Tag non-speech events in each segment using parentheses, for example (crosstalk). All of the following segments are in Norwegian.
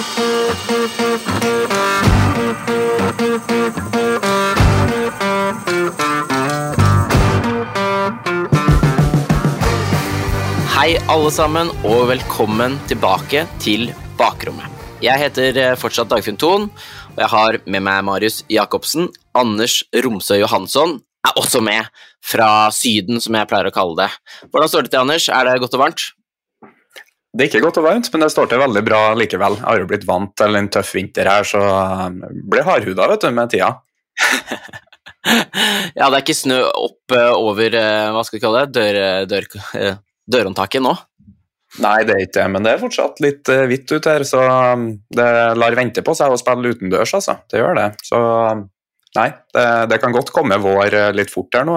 Hei, alle sammen, og velkommen tilbake til Bakrommet. Jeg heter eh, fortsatt Dagfinn Thon, og jeg har med meg Marius Jacobsen. Anders Romsø Johansson er også med, fra Syden, som jeg pleier å kalle det. Hvordan står det til, Anders? Er det godt og varmt? Det er ikke godt og varmt, men det står til veldig bra likevel. Jeg har jo blitt vant til en tøff vinter her, så jeg blir hardhuda vet du, med tida. (laughs) ja, det er ikke snø opp eh, over eh, hva skal vi kalle det, dør, dør, eh, dørhåndtaket nå? Nei, det er ikke det, men det er fortsatt litt hvitt ute her, så um, det lar vente på seg å spille utendørs, altså. Det gjør det. Så um, nei, det, det, kan godt komme vår litt fort her nå.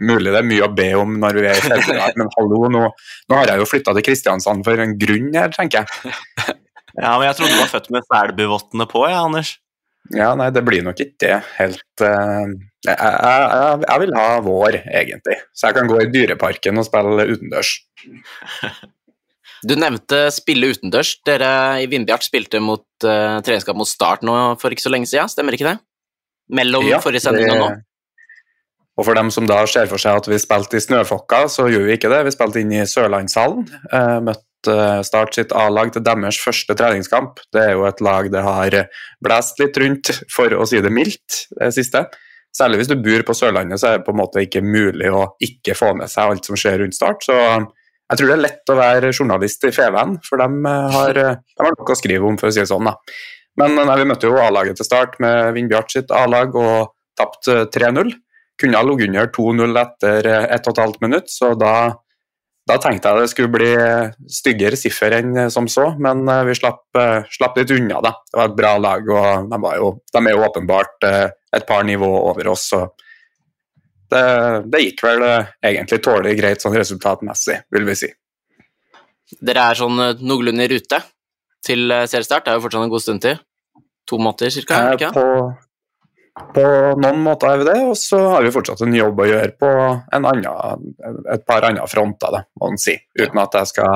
Mulig det er mye å be om når vi er i februar, (laughs) men hallo, nå, nå, har jeg jo flytta til Kristiansand for en grunn her, tenker jeg. (laughs) ja, men jeg trodde du var født med selbuvottene på, jeg, ja, Anders. Ja, nei, det blir nok ikke det helt uh, jeg, jeg, jeg, vil ha vår, egentlig. Så jeg kan gå i Dyreparken og spille utendørs. (laughs) Du nevnte spille utendørs. Dere i Vindbjart spilte mot uh, treningskamp mot Start nå for ikke så lenge siden, stemmer ikke det? Mellom ja, forrige sending og nå? Og for dem som da ser for seg at vi spilte i Snøfokka, så gjorde vi ikke det. Vi spilte inn i Sørlandshallen. Uh, møtte Start sitt A-lag til deres første treningskamp. Det er jo et lag det har blæst litt rundt, for å si det mildt, det siste. Særlig hvis du bor på Sørlandet, så er det på en måte ikke mulig å ikke få med seg alt som skjer rundt Start. Så um, jeg tror det er lett å være journalist i Feven, for de har, de har noe å skrive om, for å si det sånn. da. Men nei, vi møtte jo A-laget til start med Vindbjart sitt A-lag og tapte 3-0. Kunne ha ligget under 2-0 etter 1 12 minutt, så da, da, tenkte jeg det skulle bli styggere siffer enn som så, men vi slapp, slapp, litt unna. da. Det var et bra lag, og de, jo, de er jo åpenbart et par nivåer over oss. så det, det, gikk vel eh, egentlig tålelig greit sånn resultatmessig, vil vi si. Dere er sånn eh, noenlunde i rute til eh, seriestart? Det er jo fortsatt en god stund til? To måneder ca.? Eh, på, på, noen måter er vi det, og så har vi fortsatt en jobb å gjøre på annen, et par andre fronter, da, må man si. Uten at jeg skal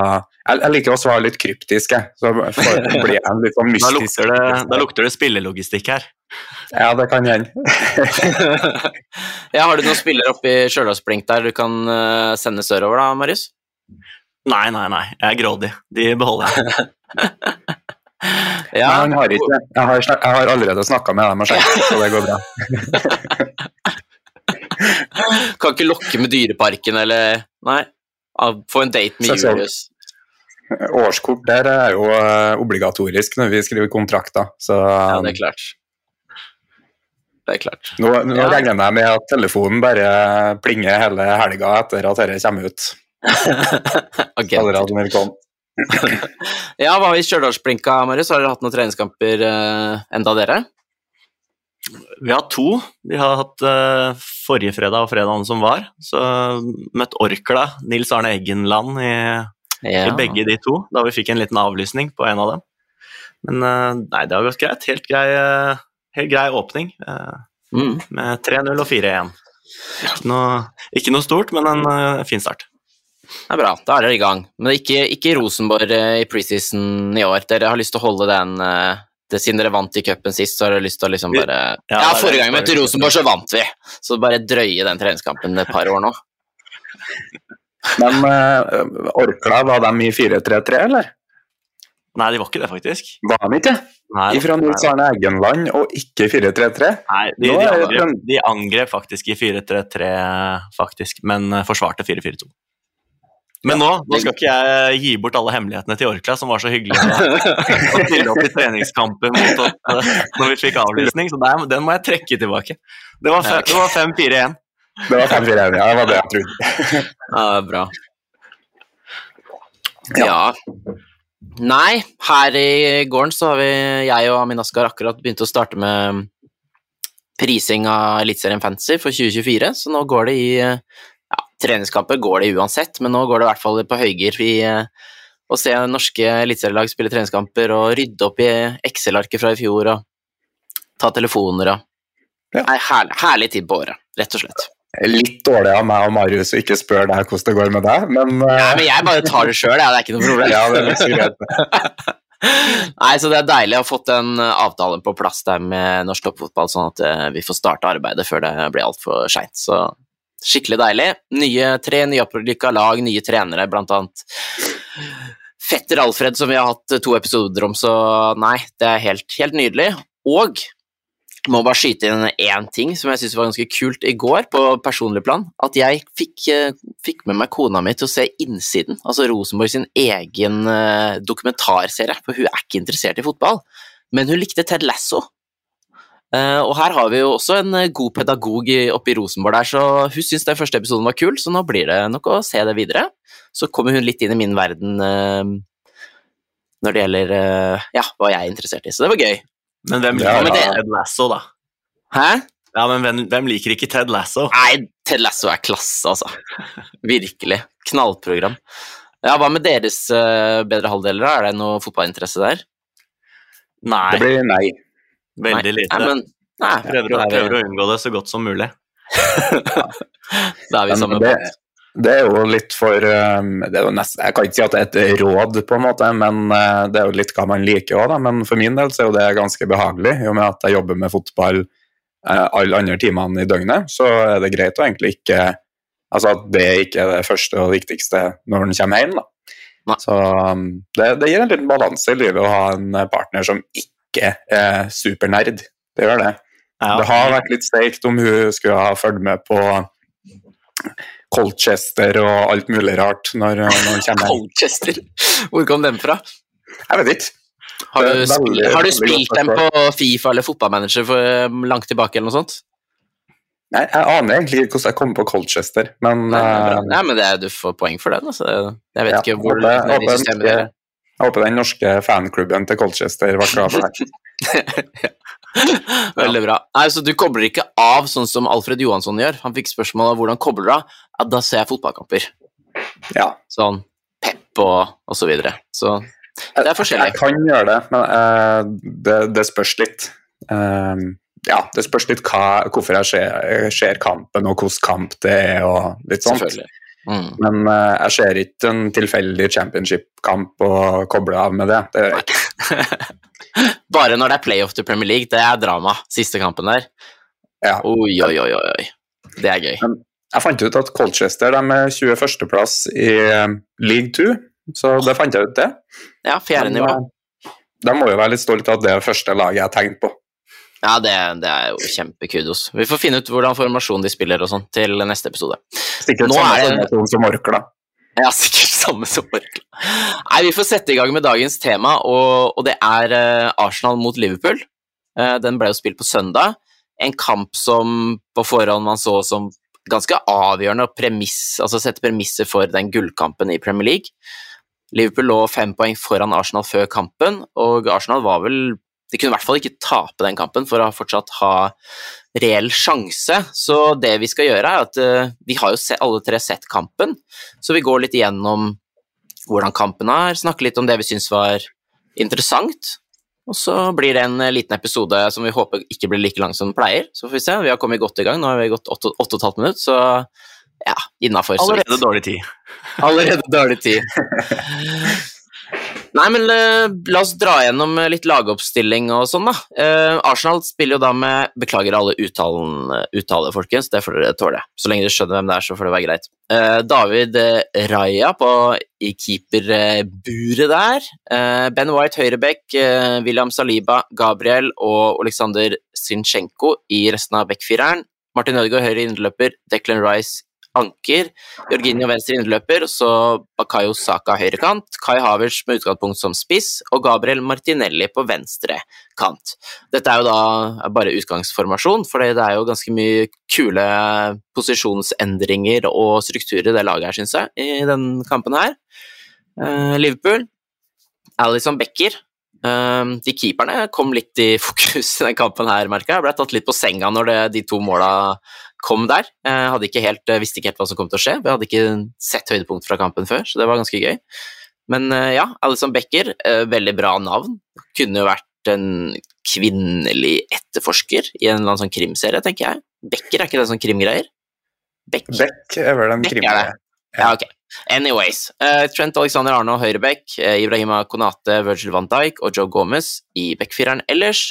Jeg, jeg liker å svare litt kryptisk, jeg. Så (laughs) blir jeg en litt sånn mystisk. Da lukter det, da lukter det spillelogistikk her. Ja, det kan hende. (laughs) ja, har du noen spillere oppe i Stjørdalsblink der du kan uh, sende sørover, da, Marius? Nei, nei, nei. Jeg er grådig. De beholder jeg. (laughs) ja. Han har ikke Jeg har, jeg har allerede snakka med dem og sjekket, så det går bra. (laughs) kan ikke lokke med Dyreparken eller Nei, få en date med Julius. Årskort der er jo uh, obligatorisk når vi skriver kontrakter, så um, Ja, det er klart. Det er klart. Nå, nå ja. regner jeg med at telefonen bare plinger hele helga etter at dette kommer ut. (laughs) okay. Ja, hva i Stjørdalsblinka, Marius? Har dere hatt noen treningskamper uh, enda, dere? Vi har to. Vi har hatt uh, forrige fredag og fredagen som var. Så møtt Orkla, Nils Arne Eggenland, i, ja. i, begge de to. Da vi fikk en liten avlysning på en av dem. Men uh, nei, det har gått greit. Helt grei uh, helt grei åpning eh, mm. med 3-0 og 4-1. Ikke, ikke, noe stort, men en uh, fin start. Det er bra, da er dere i gang. Men ikke, ikke Rosenborg uh, i preseason i år. Dere har lyst til å holde den uh, det, Siden dere vant i cupen sist, så har dere lyst til å liksom bare Ja, ja forrige gang vi møtte Rosenborg, så vant vi! Så bare drøye den treningskampen et par år nå. Men uh, Orkla, var de i 4-3-3, eller? Nei, de var ikke det, faktisk. Var de ikke? Nei, Ifra Nils Arne Eggenland og ikke 4-3-3? Nei, de, de, angrep, de, angrep, faktisk i 4-3-3, faktisk, men forsvarte 4-4-2. Men nå, nå skal ikke jeg gi bort alle hemmelighetene til Orkla, som var så hyggelig å stille opp i treningskampen mot oss uh, når vi fikk avlysning, så der, den må jeg trekke tilbake. Det var 5-4-1. Det var 5-4-1, ja. Det var det jeg trodde. ja, bra. Ja. Nei, her i gården så har vi, jeg og Amin Askar akkurat begynt å starte med prising av Eliteserien Fantasy for 2024, så nå går det i treningskamper går det uansett, men nå går det i hvert fall på høygir i å se norske eliteserielag spille treningskamper og rydde opp i Excel-arket fra i fjor og ta telefoner og ja. Nei, herlig, herlig tid på året, rett og slett. Litt dårlig av meg og Marius å ikke spørre deg hvordan det går med deg, men uh... ja, Men jeg bare tar det sjøl, det er ikke noe problem. ja, det er så greit. (laughs) Nei, så det er deilig å ha fått en avtale på plass der med norsk toppfotball, sånn at eh, vi får starte arbeidet før det blir altfor seint. Så skikkelig deilig. Nye, tre nyopprykka lag, nye trenere, blant annet fetter Alfred, som vi har hatt to episoder om, så nei, det er helt, helt nydelig. Og må bare skyte inn én ting som jeg syntes var ganske kult i går, på personlig plan. At jeg fikk, eh, fikk, med meg kona mi til å se Innsiden, altså Rosenborg sin egen eh, dokumentarserie. For hun er ikke interessert i fotball, men hun likte Ted Lasso. Uh, og her har vi jo også en god pedagog oppe i Rosenborg der, så hun syns den første episoden var kul, så nå blir det nok å se det videre. Så kommer hun litt inn i min verden uh, når det gjelder ja, hva jeg er interessert i, så det var gøy. Men hvem liker ja, ja. Ted Lasso, da? Hæ? Ja, men hvem, hvem, liker ikke Ted Lasso? Nei, Ted Lasso er klasse, altså. Virkelig. Knallprogram. Ja, Hva med deres bedre halvdeler? Er det noe fotballinteresse der? Nei. Det blir nei. Veldig lite. Nei, men, nei, prøver, å, prøver, å, unngå det så godt som mulig. (laughs) da er vi samme båt. Det er jo litt for um, det jo nesten, Jeg kan ikke si at det er et råd, på en måte, men uh, det er jo litt hva man liker òg. Men for min del så er jo det ganske behagelig. I og med at jeg jobber med fotball uh, alle andre timene i døgnet, så er det greit å egentlig ikke Altså at det ikke er det første og viktigste når en kommer hjem, da. Så um, det, det, gir en liten balanse i livet å ha en partner som ikke er supernerd. Det gjør det. Ja. Det har vært litt sterkt om hun skulle ha fulgt med på Colchester og alt mulig rart når, når han kommer. Colchester? Hvor kom den fra? Jeg vet ikke. Har du, veldig, har du spilt dem på Fifa eller fotballmanager for um, langt tilbake, eller noe sånt? Nei, jeg aner egentlig ikke hvordan jeg kom på Colchester, men Nei, uh, Nei men det, du får poeng for den. Altså. Jeg vet ja, ikke hvor håper, håper, systemet er. Jeg håper den norske fanklubben til Colchester var klar for det. (laughs) Veldig bra. Nei, Så du kobler ikke av sånn som Alfred Johansson gjør? Han fikk spørsmål om hvordan kobler du av. Ja, da ser jeg fotballkamper. Ja. Sånn pep og, og så videre. Så det er forskjellig. Jeg, kan gjøre det, men uh, det, det, spørs litt. Uh, ja, det spørs litt hva, hvorfor jeg ser, jeg ser, kampen, og hvilken kamp det er, og litt sånt. Mm. Men uh, jeg ser ikke en tilfeldig championship-kamp og kobler av med det. Det gjør jeg ikke. (laughs) Bare når det er playoff til Premier League, det er drama. Siste kampen der. Ja. Oi, oi, oi, oi. Det er gøy. Men jeg fant ut at Colchester de er 21.-plass i eh, League 2, så det fant jeg ut, det. Ja, fjerde nivå. Eh, de må jo være litt stolt av at det er første laget jeg har tenkt på. Ja, det, det er jo kjempekudos. Vi får finne ut hvordan formasjon de spiller og sånn til neste episode. Sikkert Nå samme er... formasjon som Orkla. Ja, sikkert samme som Orkla. Nei, vi får sette i gang med dagens tema, og, og det er uh, Arsenal mot Liverpool. Uh, den ble jo spilt på søndag. En kamp som på forhånd man så som ganske avgjørende å premiss, altså sette premisser for den gullkampen i Premier League. Liverpool lå fem poeng foran Arsenal før kampen, og Arsenal var vel De kunne i hvert fall ikke tape den kampen for å fortsatt ha reell sjanse. Så det vi skal gjøre, er at uh, vi har jo alle tre sett kampen, så vi går litt igjennom hvordan kampen er, snakker litt om det vi syns var interessant. Og så blir det en liten episode som vi håper ikke blir like lang som den pleier. Så får vi se. Vi har kommet godt i gang. Nå har vi gått 8 15 minutter, så ja, innafor. Allerede dårlig tid. Allerede dårlig tid. (laughs) Nei, men uh, la oss dra gjennom eh, litt lagoppstilling og sånn, da. Uh, Arsenal spiller jo da med Beklager alle uttalen, uttale, folkens, det får dere tåle. Så lenge dere skjønner hvem det er, så får det være greit. Uh, David Raja på, i keeperburet der. ben White høyreback, William Saliba, Gabriel og Oleksandr Zinchenko i resten av backfireren. Martin Ødegaard høyre innløper, Declan Rice anker. Jorginho venstre innløper, så Bakayo Saka høyrekant. Kai Havers med utgangspunkt som spiss, og Gabriel Martinelli på venstre kant. Dette er jo da bare utgangsformasjon, for det er jo ganske mye kule posisjonsendringer og strukturer det laget her, syns jeg, i den kampen her. Uh, Liverpool, Alison Becker. Uh, de keeperne kom litt i (laughs) fokus i den kampen her, merka jeg. Ble tatt litt på senga når det, de to måla kom der. Jeg hadde ikke helt, eh, visste ikke helt hva som kom til å skje. Vi hadde ikke sett høydepunkt fra kampen før, så det var ganske gøy. Men eh, ja, Alison Becker, eh, veldig bra navn. Kunne jo vært en kvinnelig etterforsker i en eller annen sånn krimserie, tenker jeg. Becker, er ikke det sånn krimgreier? Beck. Beck er vel en krimgreie. Ja, ok. Anyways. Trent Alexander Arno høyrebekk, Ibrahima Konate, Virgil van Dijk og Joe Gomez i backfireren ellers.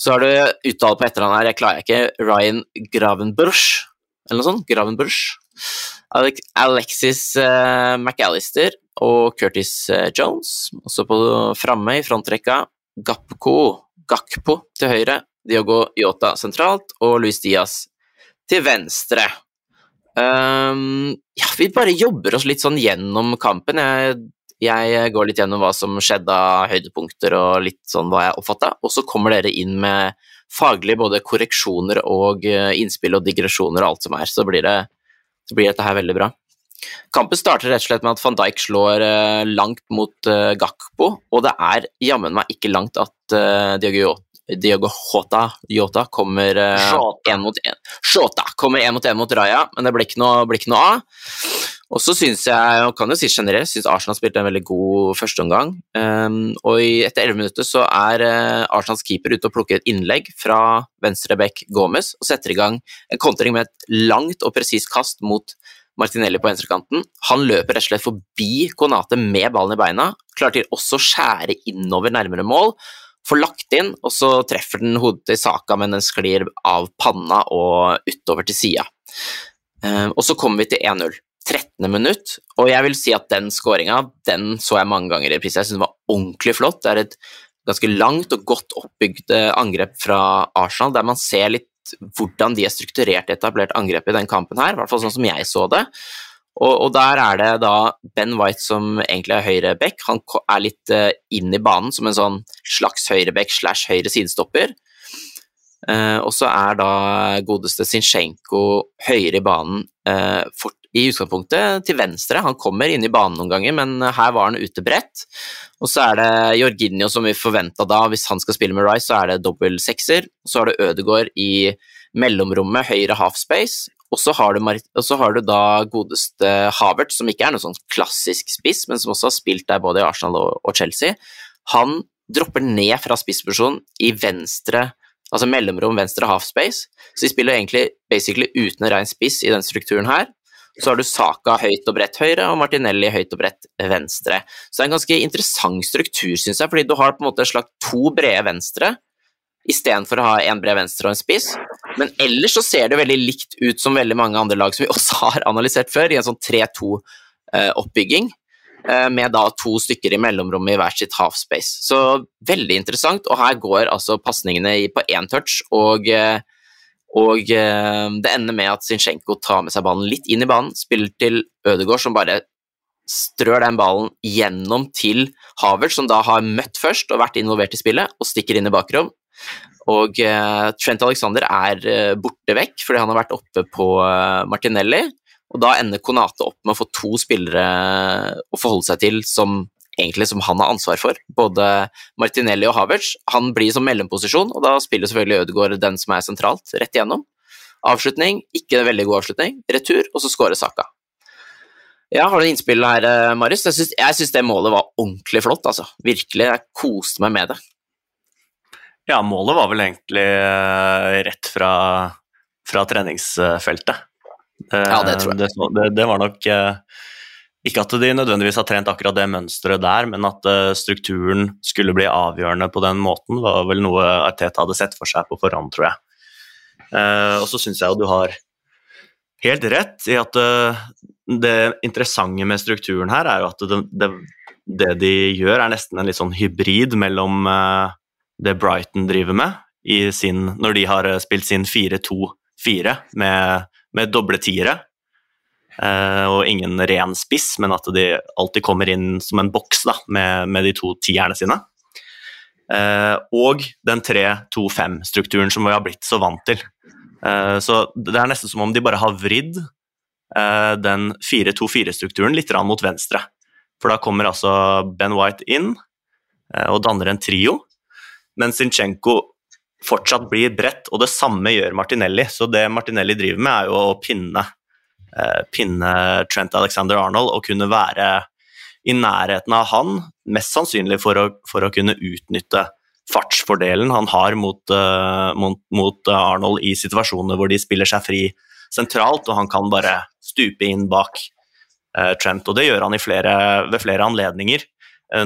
Så har du uttalt på etternavnet her, jeg klarer ikke, Ryan Gravenbush, eller noe sånt? Gravenbush. Alexis uh, McAllister og Curtis Jones. Også på framme i frontrekka Gapko, Gakpo til høyre, Diogo Yota sentralt og Luis Diaz til venstre. Um, ja, vi bare jobber oss litt sånn gjennom kampen. Jeg, jeg, går litt gjennom hva som skjedde av høydepunkter og litt sånn hva jeg oppfatta, og så kommer dere inn med faglig både korreksjoner og eh, innspill og digresjoner og alt som er. Så blir, det, så blir dette her veldig bra. Kampen starter rett og slett med at van Dijk slår uh, langt mot Gakpo, og det er jammen meg ikke langt at Diogo Diogo Jota, Jota kommer én mot én Jota kommer én mot én mot Raja, men det blir ikke noe, blir ikke noe av. Og så syns jeg, og kan jo si generelt, syns Arsenal spilte en veldig god førsteomgang. Um, og i, etter elleve minutter så er uh, Arsenals keeper ute og plukker et innlegg fra venstre back Gomez og setter i gang en kontring med et langt og presist kast mot Martinelli på venstrekanten. Han løper rett og slett forbi Konate med ballen i beina, klarer til også å skjære innover nærmere mål får lagt inn, og så treffer den hodet til Saka, men den sklir av panna og utover til sida. Eh, og så kommer vi til 1-0. 13. minutt, og jeg vil si at den skåringa den så jeg mange ganger i reprise. Jeg syns den var ordentlig flott. Det er et ganske langt og godt oppbygd eh, angrep fra Arsenal, der man ser litt hvordan de er strukturert etablert angrep i den kampen her, i hvert fall sånn som jeg så det. Og, og, der er det da Ben White som egentlig er høyre back. Han er litt uh, inn i banen som en sånn slags høyreback slash høyre sidestopper. Uh, og så er da godeste Zinchenko høyere i banen fort for, i utgangspunktet til venstre. Han kommer inn i banen noen ganger, men her var han ute bredt. Og så er det Jorginho som vi forventa da, hvis han skal spille med Rice, så er det dobbel sekser. Så har du Ødegaard i mellomrommet, høyre halfspace, og så har, har, du da godeste Havert, som ikke er noen sånn klassisk spiss, men som også har spilt der både i Arsenal og, og Chelsea. Han dropper ned fra spissposisjon i venstre, altså mellomrom venstre halfspace, så de spiller egentlig basically uten rein spiss i den strukturen her. Så har du Saka høyt og bredt høyre og Martinelli høyt og bredt venstre. Så det er en ganske interessant struktur, syns jeg, fordi du har på en måte slagt to brede venstre istedenfor å ha en bred venstre og en spiss. Men ellers så ser det veldig likt ut som veldig mange andre lag som vi (laughs) også har analysert før, i en sånn 3-2-oppbygging. Eh, med da to stykker i mellomrommet i hvert sitt halfspace. Så veldig interessant, og her går altså pasningene på én touch, og, eh, og eh, det ender med at Zinchenko tar med seg ballen litt inn i banen, spiller til Ødegaard, som bare strør den ballen gjennom til Havert, som da har møtt først og vært involvert i spillet, og stikker inn i bakrom. Og eh, Trent Alexander er eh, borte vekk fordi han har vært oppe på uh, Martinelli. Og da ender Konate opp med å få to spillere å forholde seg til som egentlig som han har ansvar for. Både Martinelli og Havertz. Han blir som mellomposisjon, og da spiller selvfølgelig Ødegaard den som er sentralt, rett igjennom. Avslutning, ikke en veldig god avslutning. Retur, og så skårer Saka. Ja, Har du innspill her, Marius? Jeg syns det målet var ordentlig flott. altså. Virkelig. Jeg koste meg med det. Ja, målet var vel egentlig uh, rett fra, fra treningsfeltet. Uh, ja, det tror jeg. Det, det, det var nok Ikke at de nødvendigvis har trent akkurat det mønsteret der, men at strukturen skulle bli avgjørende på den måten, var vel noe Arteta hadde sett for seg på forhånd, tror jeg. og så syns jeg jo du har helt rett i at det interessante med strukturen her er jo at det, det, det, de gjør, er nesten en litt sånn hybrid mellom det Brighton driver med sin, når de har eh, spilt sin 4-2-4 med, med, doble tiere. Eh, og ingen ren spiss, men at de alltid kommer inn som en boks da, med, med, de to tierne sine. Eh, og den 3-2-5-strukturen som vi har blitt så vant til. Eh, så det er nesten som om de bare har vridd den 4-2-4-strukturen litt mot venstre. For da kommer altså Ben White inn og danner en trio men Zinchenko fortsatt blir bredt, og det samme gjør Martinelli. Så det Martinelli driver med, er jo å pinne, pinne Trent Alexander Arnold og kunne være i nærheten av han, mest sannsynlig for å, for å kunne utnytte fartsfordelen han har mot, uh, mot, mot, Arnold i situasjoner hvor de spiller seg fri sentralt, og han kan bare stupe inn bak, Trent. Og det gjør han flere, ved flere anledninger.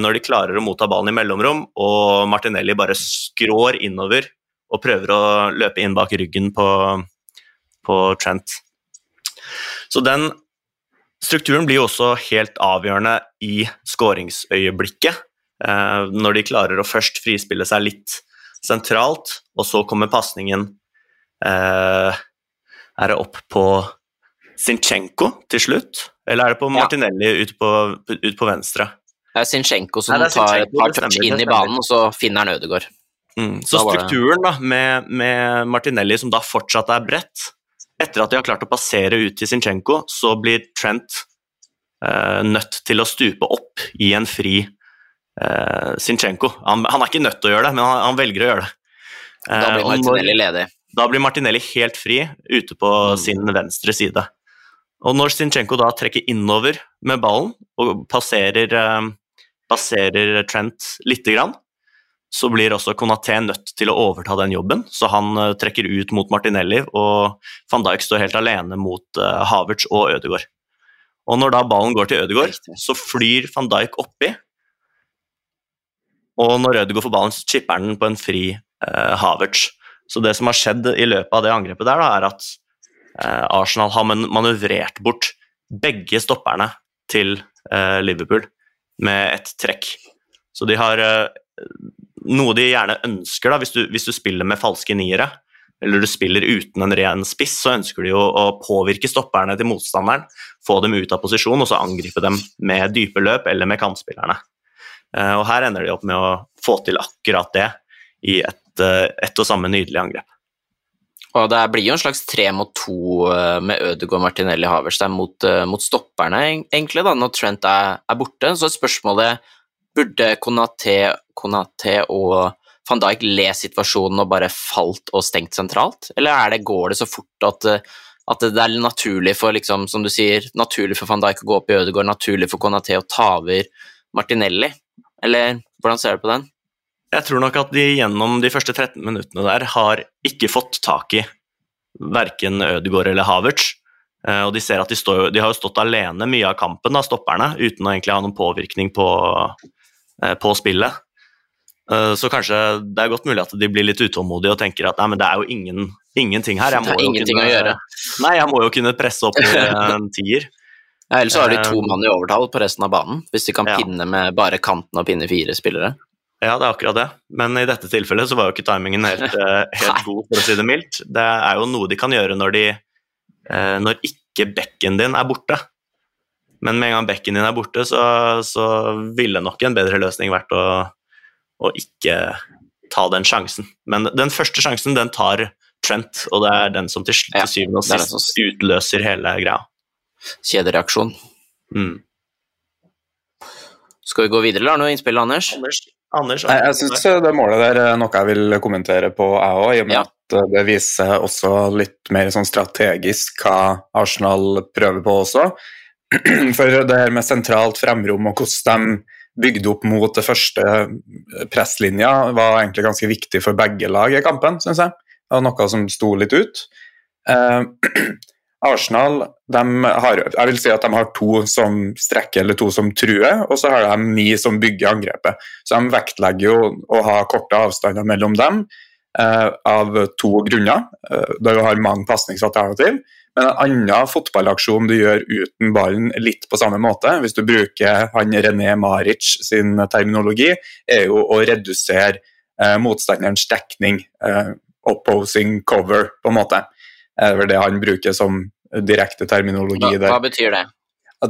Når de klarer å motta ballen i mellomrom, og Martinelli bare skrår innover og prøver å løpe inn bak ryggen på, på Trent. Så den strukturen blir jo også helt avgjørende i skåringsøyeblikket. Eh, når de klarer å først frispille seg litt sentralt, og så kommer pasningen eh, Er det opp på Sinchenko til slutt, eller er det på Martinelli ja. ut, på, ut på venstre? Det er Sinchenko som Nei, tar et par touch inn i banen, og så finner han Ødegaard. Mm. Så strukturen da, med, med, Martinelli, som da fortsatt er bredt Etter at de har klart å passere ut til Zinchenko, så blir Trent eh, nødt til å stupe opp i en fri eh, Zinchenko. Han, han, er ikke nødt til å gjøre det, men han, han velger å gjøre det. Eh, da blir eh, Martinelli ledig. Da blir Martinelli helt fri ute på mm. sin venstre side. Og når Zinchenko da trekker innover med ballen og passerer, eh, passerer Trent lite grann, så blir også Konaté nødt til å overta den jobben. Så han uh, trekker ut mot Martinelli, og van Dijk står helt alene mot uh, Havertz og Ødegaard. Og når da ballen går til Ødegaard, så flyr van Dijk oppi. Og når Ødegaard får ballen, så chipper han den på en fri eh, Havertz. Så det som har skjedd i løpet av det angrepet der, da, er at Arsenal har manøvrert bort begge stopperne til Liverpool med et trekk. Så de har noe de gjerne ønsker, da, hvis du, hvis du, spiller med falske niere, eller du spiller uten en ren spiss, så ønsker de jo å påvirke stopperne til motstanderen, få dem ut av posisjon og så angripe dem med dype løp eller med kantspillerne. Eh, og Her ender de opp med å få til akkurat det i et, eh, et og samme nydelig angrep. Og Det blir jo en slags tre mot to eh, med Ødegaard Martinelli Haverstein mot, mot stopperne, egentlig, da, når Trent er, er borte. Så spørsmålet Burde Konaté, Konaté og van Dijk le situasjonen og bare falt og stengt sentralt, eller er det, går det så fort at, at det er naturlig for, liksom, som du sier, naturlig for van Dijk å gå opp i Ødegaard, naturlig for Konaté å ta over Martinelli, eller hvordan ser du på den? Jeg tror nok at de gjennom de første 13 minuttene der har ikke fått tak i verken Ødegaard eller Havertz. Eh, og de ser at de, står, de har stått alene mye av kampen, da, stopperne, uten å egentlig ha noen påvirkning på, Eh, på spillet. Eh, så kanskje det er godt mulig at de blir litt utålmodige og tenker at nei, men det er jo ingen, ingenting her. det er ingenting kunne, å gjøre. (laughs) Nei, jeg må jo kunne presse opp en tier. Ja, ellers har de to eh, mann i overtall på resten av banen, hvis de kan ja. pinne med bare kanten og pinne fire spillere. Ja, det er akkurat det, men i dette tilfellet så var jo ikke timingen helt, (laughs) helt god, for å si det mildt. Det er jo noe de kan gjøre når, de, når ikke bekken din er borte. Men med en gang bekken din er borte, så, så ville nok en bedre løsning vært å, å, ikke ta den sjansen. Men den første sjansen, den tar Trent, og det er den som til, til syvende og sist utløser hele greia. Kjedereaksjon. Mm. Skal vi gå videre, eller har du noe innspill, Anders? Anders, Anders Nei, jeg syns det målet der er noe jeg vil kommentere på, jeg òg, i og med ja. at det viser også litt mer sånn strategisk hva Arsenal prøver på også. (clears throat) For det her med sentralt fremrom og hvordan de bygde opp mot det første presslinja, var egentlig ganske viktig for begge lag i kampen, syns jeg. Det var noe som sto litt ut. Eh, (clears throat) Arsenal har, jeg vil si at de har to som strekker eller to som truer, og så har de ni som bygger angrepet. Så de vektlegger jo å ha korte avstander mellom dem eh, av to grunner. Eh, da du har mange pasningsalternativ. Men en annen fotballaksjon du gjør uten ballen litt på samme måte, hvis du bruker han René Maric sin terminologi, er jo å redusere eh, motstanderens dekning. Eh, opposing cover, på en måte. Det er vel det han bruker som direkte terminologi hva, Hva betyr det?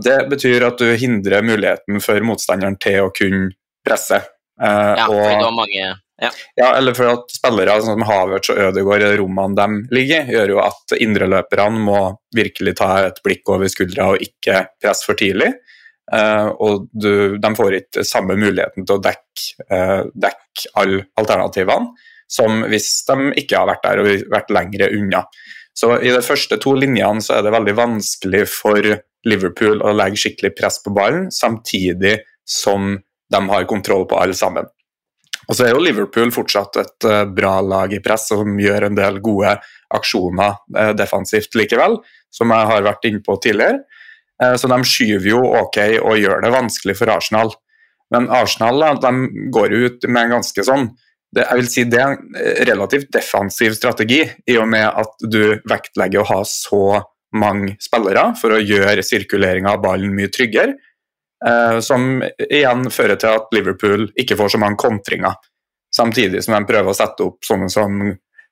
Det betyr at du hindrer muligheten for motstanderen til å kunne presse. Eh, ja, og, for det var mange ja. ja. eller for at spillere sånn som Havertz og Ødegaard, rommene de ligger, gjør jo at indreløperne må virkelig ta et blikk over skuldra og ikke presse for tidlig. Uh, og du, de får ikke samme muligheten til å dekke, uh, dekke alle alternativene som hvis de ikke har vært der og vært lengre unna. Så I de første to linjene så er det veldig vanskelig for Liverpool å legge skikkelig press på ballen, samtidig som de har kontroll på alle sammen. Og så er jo Liverpool fortsatt et uh, bra lag i press som gjør en del gode aksjoner uh, defensivt likevel, som jeg har vært inne på tidligere. Eh, så de skyver jo ok og gjør det vanskelig for Arsenal. Men Arsenal de går ut med en ganske sånn jeg vil si det er en relativt defensiv strategi, i og med at du vektlegger å ha så mange spillere for å gjøre sirkuleringa av ballen mye tryggere. Eh, som igjen fører til at Liverpool ikke får så mange kontringer. Samtidig som de prøver å sette opp sånne som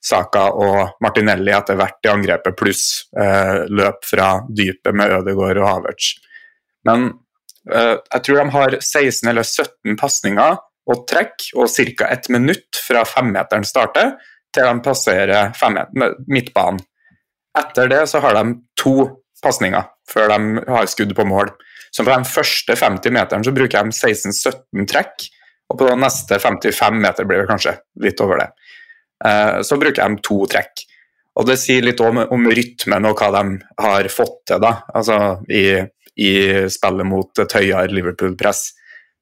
Saka og Martinelli etter hvert i angrepet, pluss eh, løp fra dypet med Ødegaard og Havertz. Men eh, jeg tror de har 16 eller 17 pasninger og trekk, og ca. ett minutt fra femmeteren starter til de passerer midtbanen. Etter det så har de to pasninger før de har skudd på mål. Så på de første 50 meteren så bruker de 16-17 trekk, og på de neste 55 meter blir det kanskje litt over det. Eh, så bruker de to trekk. Og Det sier litt om, om rytmen og hva de har fått til da, altså i, i spillet mot et høyere Liverpool-press.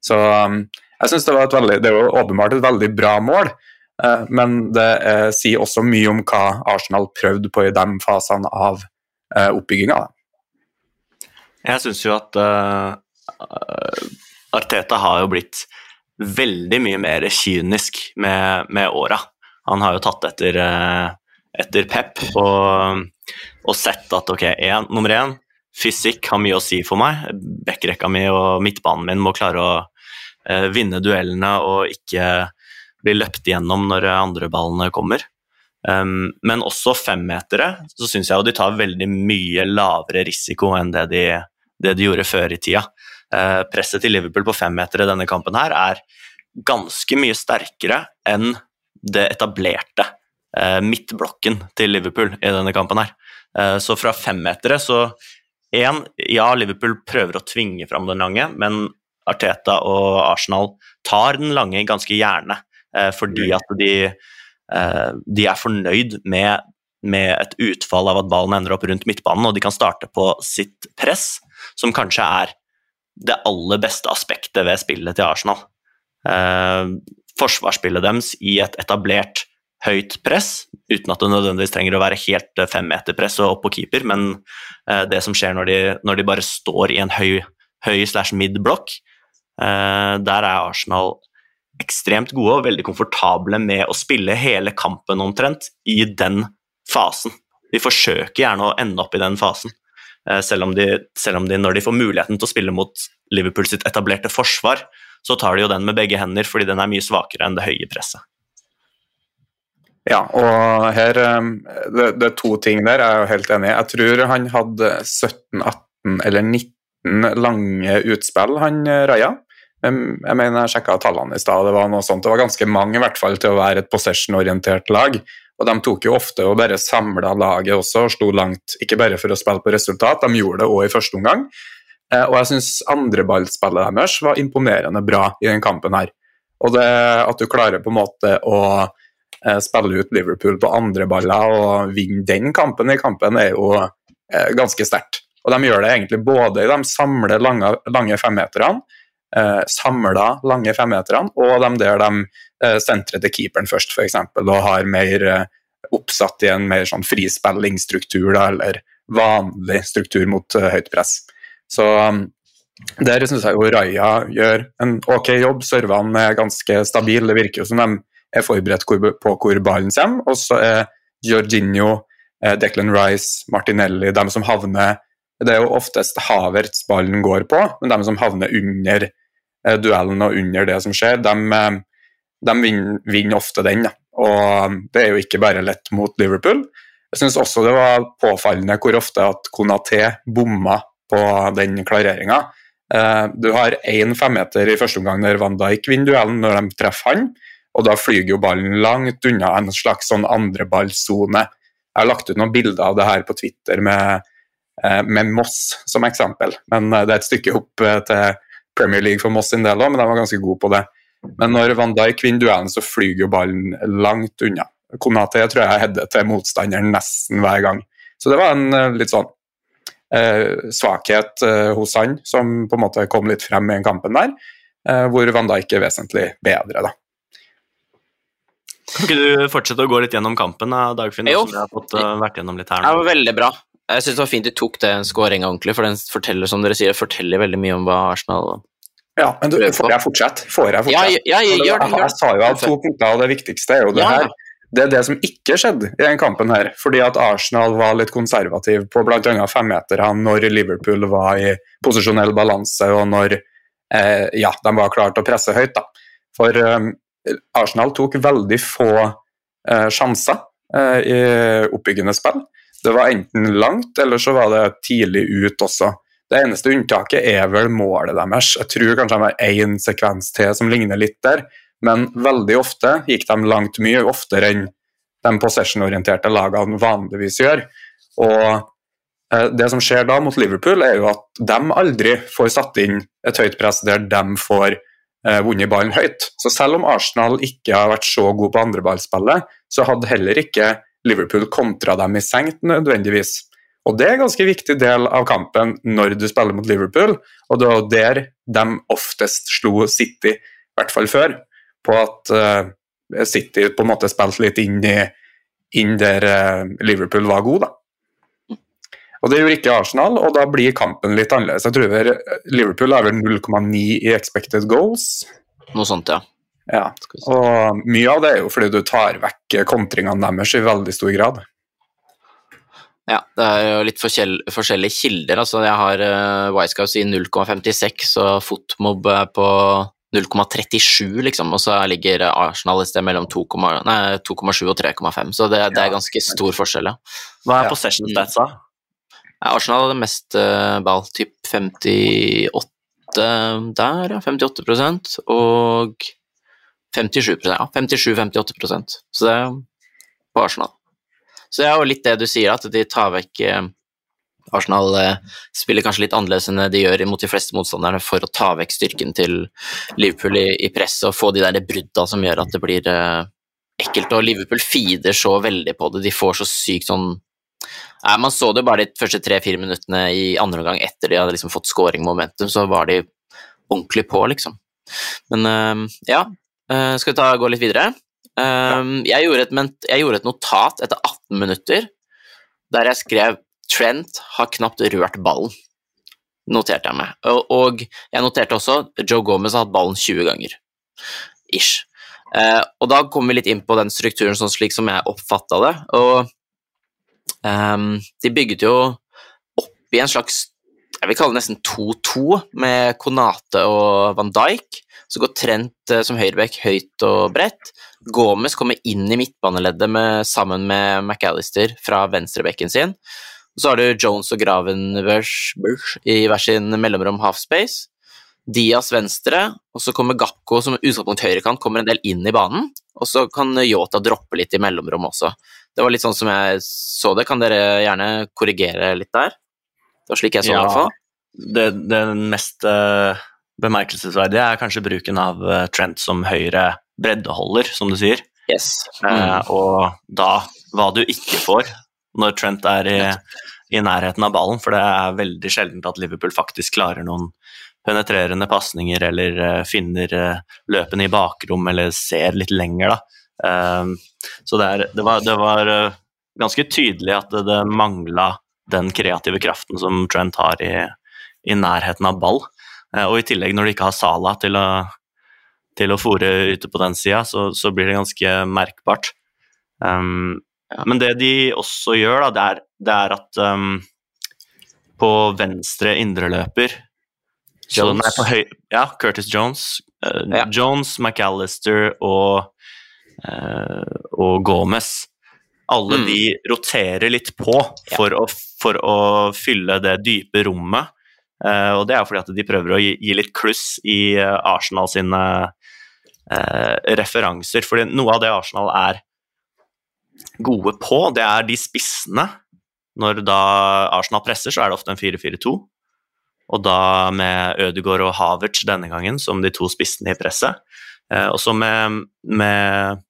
Så um, jeg synes det var et veldig, det var åpenbart et veldig bra mål, uh, men det uh, sier også mye om hva Arsenal prøvde på i de fasene av oppbygginga. Jeg syns jo at Arteta har jo blitt veldig mye mer kynisk med, med åra. Han har jo tatt etter, uh, etter Pep og, og, sett at ok, en, nummer én, fysikk har mye å si for meg. Backrekka mi og midtbanen min må klare å uh, vinne duellene og ikke bli løpt igjennom når andre ballene kommer. Um, men også femmetere så syns jeg jo de tar veldig mye lavere risiko enn det de, det de gjorde før i tida. Uh, presset til Liverpool på femmetere i denne kampen her er ganske mye sterkere enn det etablerte eh, midtblokken til Liverpool i denne kampen her. Eh, så fra femmetere så én, ja, Liverpool prøver å tvinge fram den lange, men Arteta og Arsenal tar den lange ganske gjerne, eh, fordi at de, eh, de er fornøyd med, med, et utfall av at ballen ender opp rundt midtbanen, og de kan starte på sitt press, som kanskje er det aller beste aspektet ved spillet til Arsenal. Eh, forsvarsspillet deres i et etablert høyt press, uten at det nødvendigvis trenger å være helt eh, femmeterpress og opp på keeper, men eh, det som skjer når de, når de bare står i en høy, høy slash mid-blokk, eh, der er Arsenal ekstremt gode og veldig komfortable med å spille hele kampen omtrent i den fasen. De forsøker gjerne å ende opp i den fasen, selv om, de, selv om de, når de får muligheten til å spille mot Liverpool sitt etablerte forsvar, så tar de jo den med begge hender, fordi den er mye svakere enn det høye presset. Ja, og her um, det, det, er to ting der, jeg er jo helt enig. i. Jeg tror han hadde 17, 18 eller 19 lange utspill, han eh, Raja. Jeg mener jeg sjekka tallene i stad, det var noe sånt. Det var ganske mange i hvert fall til å være et possession-orientert lag. Og de tok jo ofte og bare samla laget også og sto langt, ikke bare for å spille på resultat, de gjorde det òg i første omgang. Eh, og jeg syns andreballspillet deres var imponerende bra i den kampen her. Og det at du klarer på en måte å eh, spille ut Liverpool på andre baller og vinne den kampen i kampen, er jo eh, ganske sterkt. Og de gjør det egentlig både i de samlede lange, lange femmeterne, eh, samla lange femmeterne, og de der de eh, sentrer til keeperen først, f.eks., og har mer eh, oppsatt i en mer sånn frispillingsstruktur, da, eller vanlig struktur mot eh, høyt press. Så um, der syns jeg jo Raja gjør en ok jobb. Servene er ganske stabile. Det virker jo som de er forberedt på hvor ballen kommer. Og så er Jorginho, Declan Rice, Martinelli de som havner Det er jo oftest Havertz ballen går på, men de som havner under eh, duellen og under det som skjer, de, eh, de vinner, vinner, ofte den. Ja. Og um, det er jo ikke bare lett mot Liverpool. Jeg syns også det var påfallende hvor ofte at Konaté bomma på den klareringa. Eh, du har én femmeter i første omgang der Van Dijk vinner duellen når de treffer han, og da flyger jo ballen langt unna en slags sånn andreballsone. Jeg har lagt ut noen bilder av det her på Twitter med, eh, med Moss som eksempel, men eh, det er et stykke opp til Premier League for Moss sin del òg, men de var ganske gode på det. Men når Van Dijk vinner duellen, så flyr jo ballen langt unna. Konate tror jeg header til motstanderen nesten hver gang. Så det var en litt sånn eh, svakhet eh, hos han som på en måte kom litt frem i den kampen der, eh, hvor Van Dijk er vesentlig bedre. da. Kan ikke du fortsette å gå litt gjennom kampen, Dagfinn? Jo. Som du har fått uh, vært gjennom litt her nå? Det var veldig bra. Jeg syns det var fint de tok den skåringa ordentlig, for den forteller som dere sier, forteller veldig mye om hva Arsenal Ja, men du, får jeg fortsette? Får jeg fortsette? Ja, ja, jeg, gjør det, gjør det. Jeg sa jo at to punkter, av det viktigste er jo det Ja. her. Det er det som ikke skjedde i den kampen her, fordi at Arsenal var litt konservativ på bl.a. femmeterne når Liverpool var i posisjonell balanse, og når eh, ja, de var klare til å presse høyt. da. For eh, Arsenal tok veldig få eh, sjanser eh, i oppbyggende spill. Det var enten langt, eller så var det tidlig ut også. Det eneste unntaket er vel målet deres. Jeg tror kanskje de har én sekvens til som ligner litt der, men veldig ofte gikk de langt mye oftere enn de possession-orienterte lagene vanligvis gjør. Og eh, det som skjer da mot Liverpool, er jo at de aldri får satt inn et høyt press der de får eh, vunnet ballen høyt. Så selv om Arsenal ikke har vært så god på andreballspillet, så hadde heller ikke Liverpool kontra dem i sengt nødvendigvis. Og det er en ganske viktig del av kampen når du spiller mot Liverpool, og det var der de oftest slo City, i hvert fall før, på at uh, City på en måte spilte litt inn, i, inn der uh, Liverpool var god, da. Og det gjorde ikke Arsenal, og da blir kampen litt annerledes. Jeg tror Liverpool har vel 0,9 i expected goals. Noe sånt, ja. Ja, og mye av det er jo fordi du tar vekk kontringene deres i veldig stor grad. Ja, det er jo litt forskjellige kilder. Altså, jeg har uh, Wisecouse i 0,56 og Fotmob er på 0,37, liksom, og så ligger Arsenal et sted mellom 2,7 nei, 2,7 og 3,5, så det, det er ganske stor forskjell, ja. Hva er Ja. possession da? Ja, Arsenal hadde mest uh, ball, typ 58 der, ja, 58% og 57 ja, 57-58% så det er på Arsenal. Så det er jo litt det du sier, at de tar vekk eh, Arsenal eh, spiller kanskje litt annerledes enn de gjør mot de fleste motstanderne for å ta vekk styrken til Liverpool i, i presset og få de der brudda som gjør at det blir eh, ekkelt. Og Liverpool feeder så veldig på det, de får så sykt sånn Nei, Man så det bare de første tre-fire minuttene i andre omgang etter de hadde liksom fått scoring-momentum, så var de ordentlig på, liksom. Men ja, eh, skal vi ta, gå litt videre? Eh, jeg, gjorde et, jeg gjorde et notat etter 18 minutter der jeg skrev Trent har knapt rørt ballen. Noterte jeg meg. Og, og jeg noterte også Joe Gomez har hatt ballen 20 ganger. Ish. Uh, og da kommer vi litt inn på den strukturen sånn slik som jeg oppfatta det. Og um, de bygget jo opp i en slags jeg vil kalle det nesten 2-2 med Konate og Van Dijk. Så går Trent eh, som høyreback høyt og bredt. Gomez kommer inn i midtbaneleddet med, sammen med McAllister fra venstrebekken sin. Og så har du Jones og Graven i hver sin mellomrom halfspace. Diaz venstre, og så kommer Gakko som utgangspunkt høyrekant, kommer en del inn i banen. Og så kan Yota droppe litt i mellomrom også. Det var litt sånn som jeg så det. Kan dere gjerne korrigere litt der? Det var slik jeg så det, i hvert fall. Det, det mest eh, bemerkelsesverdige er kanskje bruken av eh, Trent som høyre breddeholder, som du sier. Yes. Eh, Mm. og da hva du ikke får når Trent er i, i nærheten av ballen, for det er veldig sjeldent at Liverpool faktisk klarer noen penetrerende pasninger eller uh, finner uh, løpene i bakrom eller ser litt lenger, da. Eh, så det, er, det var, det var eh, ganske tydelig at det, det mangla den kreative kraften som Trent har i, i nærheten av ball. Eh, og i tillegg, når du ikke har Sala til å, til å fòre ute på den sida, så, så blir det ganske merkbart. Um, Ja. Men det de også gjør, da, det er, det er at um, på venstre indreløper så, Jones. nei, på høy, Ja, Curtis Jones. Uh, Ja. Jones, McAllister og, uh, og Gomez. Alle Mm. de roterer litt på for, å, for å fylle det dype rommet. Eh, og det er fordi at de prøver å gi, gi litt kluss i eh, Arsenal sine eh, referanser. Fordi noe av det Arsenal er gode på, det er de spissene. Når da Arsenal presser, så er det ofte en 4-4-2. Og da med Ødegaard og Havertz denne gangen som de to spissene i presset. Eh, og så med, med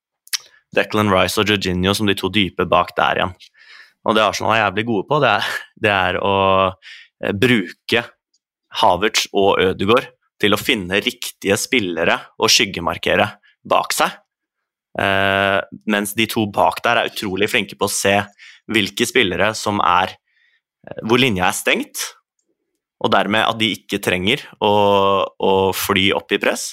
Declan Rice og Jorginho som de to dype bak der igjen. Og det Arsenal er jævlig gode på, det er, det er å bruke Havertz og Ødegaard til å finne riktige spillere og skyggemarkere bak seg. Eh, mens de to bak der er utrolig flinke på å se hvilke spillere som er hvor linja er stengt, og dermed at de ikke trenger å, å fly opp i press.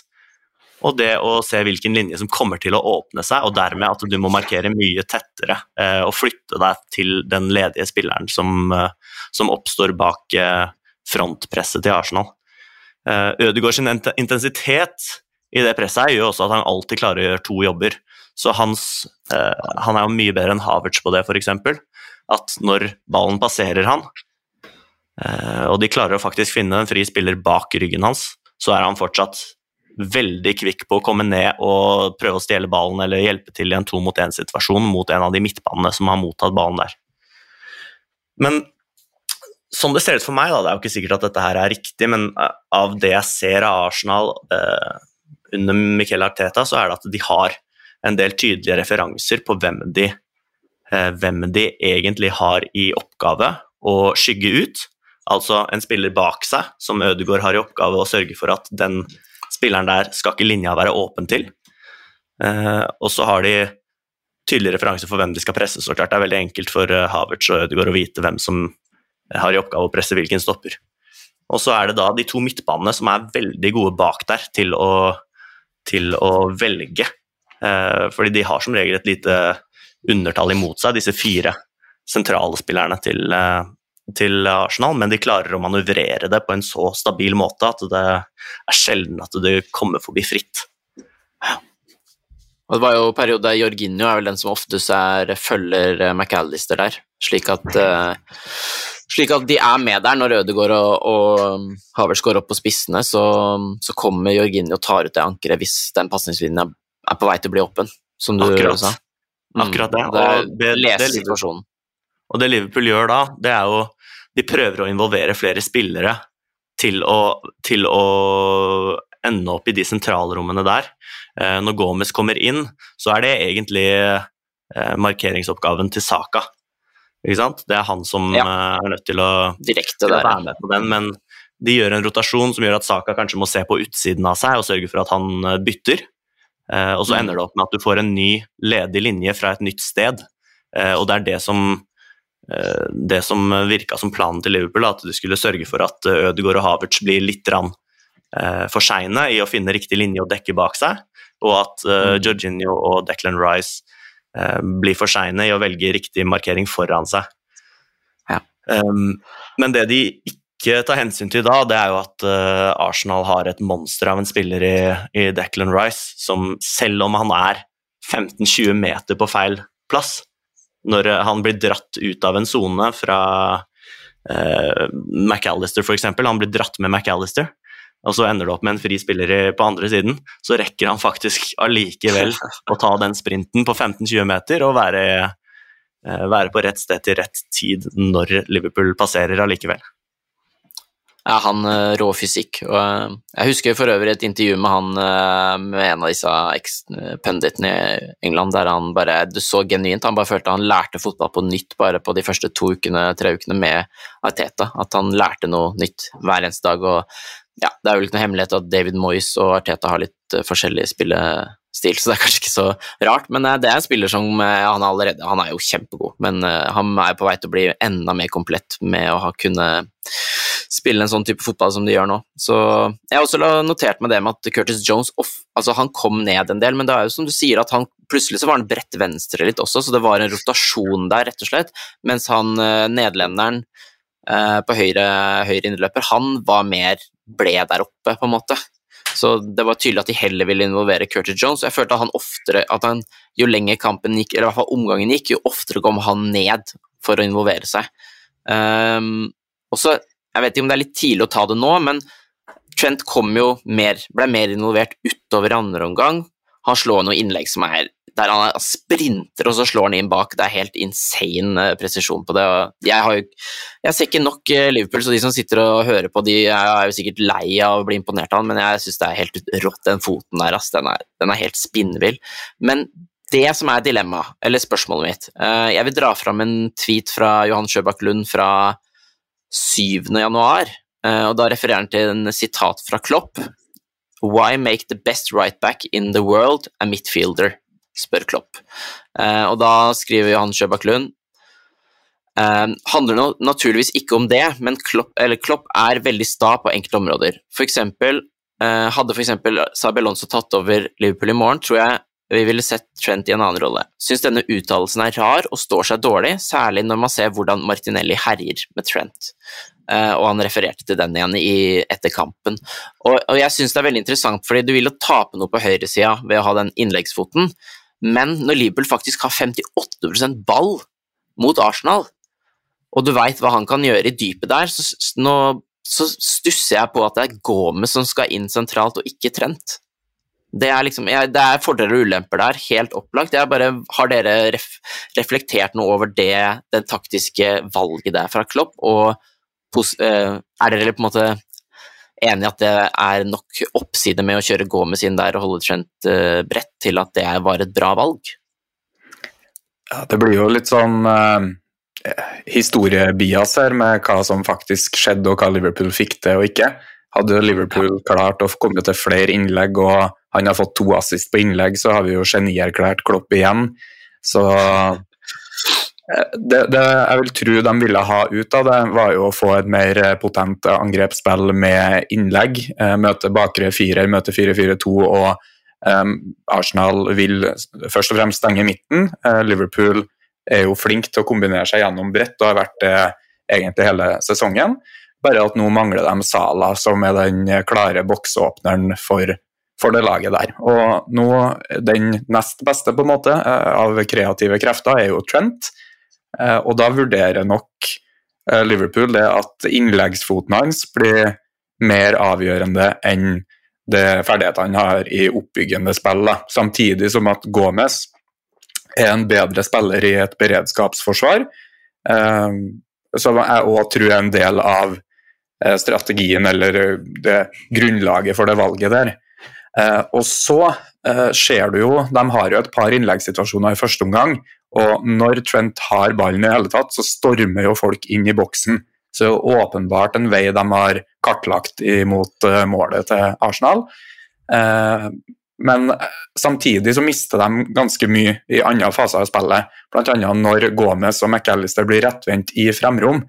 Og det å se hvilken linje som kommer til å åpne seg, og dermed at du må markere mye tettere eh, og flytte deg til den ledige spilleren som, eh, som oppstår bak eh, frontpresset til Arsenal. Eh, Ødegaard sin intensitet i det presset gjør også at han alltid klarer å gjøre to jobber. Så hans, eh, han er jo mye bedre enn Havertz på det, f.eks. At når ballen passerer han, Eh, og de klarer å faktisk finne en fri spiller bak ryggen hans, så er han fortsatt veldig kvikk på å komme ned og prøve å stjele ballen eller hjelpe til i en to mot én-situasjon mot en av de midtbanene som har mottatt ballen der. Men som det ser ut for meg, da, det er jo ikke sikkert at dette her er riktig, men eh, av det jeg ser av Arsenal eh, under Miquel Arteta, så er det at de har en del tydelige referanser på hvem de, eh, hvem de egentlig har i oppgave å skygge ut, altså en spiller bak seg, som Ødegaard har i oppgave å sørge for at den spilleren der skal ikke linja være åpen til. Eh, og så har de tydelige referanser for hvem de skal presse. så klart Det er veldig enkelt for uh, Havertz og Ødegaard å vite hvem som har i oppgave å presse hvilken stopper. Og så er det da de to midtbanene som er veldig gode bak der til å, til å velge. Eh, fordi de har som regel et lite undertall imot seg, disse fire sentrale spillerne til, uh, til Arsenal, men de klarer å manøvrere det på en så stabil måte at det er sjelden at det kommer forbi fritt. Og det var jo periode der Jorginho er vel den som oftest er, følger eh, McAllister der, slik at, uh, slik at de er med der når Ødegaard og, og um, Havers går opp på spissene, så, så kommer Jorginho og tar ut det ankeret hvis den pasningslinja er på vei til å bli åpen, som du Akkurat. sa. Mm. Akkurat det. Og det, det, det situasjonen. Og det Liverpool gjør da, det er jo De prøver å involvere flere spillere til å, til å ende opp i de sentralrommene der. Eh, når Gomez kommer inn, så er det egentlig eh, markeringsoppgaven til Saka. Ikke sant? Det er han som ja. Eh, er nødt til å, Direkte til å være med på den, men de gjør en rotasjon som gjør at Saka kanskje må se på utsiden av seg og sørge for at han bytter. og så mm. ender det opp med at du får en ny ledig linje fra et nytt sted. og det er det som Eh, det som virka som planen til Liverpool, at du skulle sørge for at eh, Ødegaard og Havertz blir litt eh, for seine i å finne riktig linje å dekke bak seg, og at uh, Jorginho og Declan Rice blir for seine i å velge riktig markering foran seg. Ja. Um, men det de ikke tar hensyn til da, det er jo at uh, Arsenal har et monster av en spiller i, i Declan Rice, som selv om han er 15-20 meter på feil plass, når eh, han blir dratt ut av en sone fra uh, McAllister, f.eks. Han blir dratt med McAllister, og så ender det opp med en fri spiller på andre siden. Så rekker han faktisk allikevel (laughs) å ta den sprinten på 15-20 meter og være, eh, være på rett sted til rett tid når Liverpool passerer allikevel ja, han uh, rå fysikk. Og, uh, jeg husker for øvrig et intervju med han med en av disse punditene i England, der han bare Du så genuint, han bare følte han lærte fotball på nytt bare på de første to ukene, tre ukene med Arteta. At han lærte noe nytt hver eneste dag. og ja, Det er vel ikke noe hemmelighet at David Moyes og Arteta har litt forskjellig spillestil, så det er kanskje ikke så rart. Men det er en spiller som han er allerede Han er jo kjempegod, men han er på vei til å bli enda mer komplett med å ha kunne spille en sånn type fotball som de gjør nå. Så Jeg har også notert meg det med at Curtis Jones off, altså han kom ned en del, men det er jo som du sier at han plutselig så var han bredt venstre litt også, så det var en rotasjon der, rett og slett. Mens han eh, nederlenderen eh, på høyre, høyre innløper, han var mer ble der oppe, på en måte. Så det var tydelig at de heller ville involvere Curtis Jones. Jeg følte at han oftere, at han, jo lenger kampen gikk, eller i hvert fall omgangen gikk, jo oftere kom han ned for å involvere seg. Um, og så jeg vet ikke om det er litt tidlig å ta det nå, men Trent kom jo mer, ble mer involvert utover andre omgang. Han slår noen innlegg som er der han sprinter, og så slår han inn bak. Det er helt insane eh, presisjon på det. Jeg, jo, jeg ser ikke nok eh, Liverpool, så de som sitter og hører på, de er jo sikkert lei av å bli imponert av han, men jeg syns det er helt rått, den foten der. Den er, den er helt spinnvill. Men det som er dilemmaet, eller spørsmålet mitt eh, Jeg vil dra fram en tweet fra Johan Sjøbakk Lund fra 7. januar, og da refererer han til en sitat fra Klopp. Why make the best right back in the world a midfielder? Spør Klopp. Eh, og da skriver Johan Sjøbakk Lund eh, handler nå naturligvis ikke om det, men Klopp, Klopp er veldig sta på enkelte områder. For eksempel, eh, hadde f.eks. Sabi Alonso tatt over Liverpool i morgen, tror jeg vi ville sett Trent i en annen rolle. Syns denne uttalelsen er rar og står seg dårlig, særlig når man ser hvordan Martinelli herjer med Trent. Uh, og han refererte til den igjen i, etter kampen. Og, og jeg syns det er veldig interessant, fordi du vil jo tape noe på høyresida ved å ha den innleggsfoten, men når Liverpool faktisk har 58% ball mot Arsenal, og du veit hva han kan gjøre i dypet der, så, nå, så stusser jeg på at det er Gomez som skal inn sentralt, og ikke Trent. Det er, liksom, det er fordeler og ulemper der, helt opplagt. Jeg bare, har dere ref, reflektert noe over det, det taktiske valget der fra Klopp, og eh, er dere på en måte enig i at det er nok oppside med å kjøre Gomez inn der og holde Trent eh, bredt til at det var et bra valg? Ja, det blir jo litt sånn uh historiebias her med hva som faktisk skjedde og hva Liverpool fikk til og ikke. Hadde Liverpool klart å komme til flere innlegg og han har fått to assist på innlegg, så har vi jo genierklært Klopp igjen. Så eh, det, det, jeg vil tro de ville ha ut av det, var jo å få et mer potent angrepsspill med innlegg. Eh, møte bakre firer, møte 4-4-2 og Arsenal vil først og fremst stenge midten. Liverpool er jo flink til å kombinere seg gjennom bredt og har vært det egentlig hele sesongen. Bare at nå mangler de Sala, som er den klare boksåpneren for, for, det laget der. Og nå, den nest beste på en måte eh, av kreative krefter er jo Trent, eh, og da vurderer nok eh, Liverpool det at innleggsfoten hans blir mer avgjørende enn det ferdighetene han har i oppbyggende spill. Samtidig som at Gomez er en bedre spiller i et beredskapsforsvar. Som ehm, jeg òg tror er en del av eh, strategien eller eh, det grunnlaget for det valget der. Eh, og så ser du jo De har jo et par innleggssituasjoner i første omgang. Og når Trent har ballen i hele tatt, så stormer jo folk inn i boksen. Så det er åpenbart en vei de har kartlagt imot målet til Arsenal. Men eh, samtidig så mister de ganske mye i andre faser av spillet. Bl.a. når Gomez og McAllister blir rettvendt i fremrom,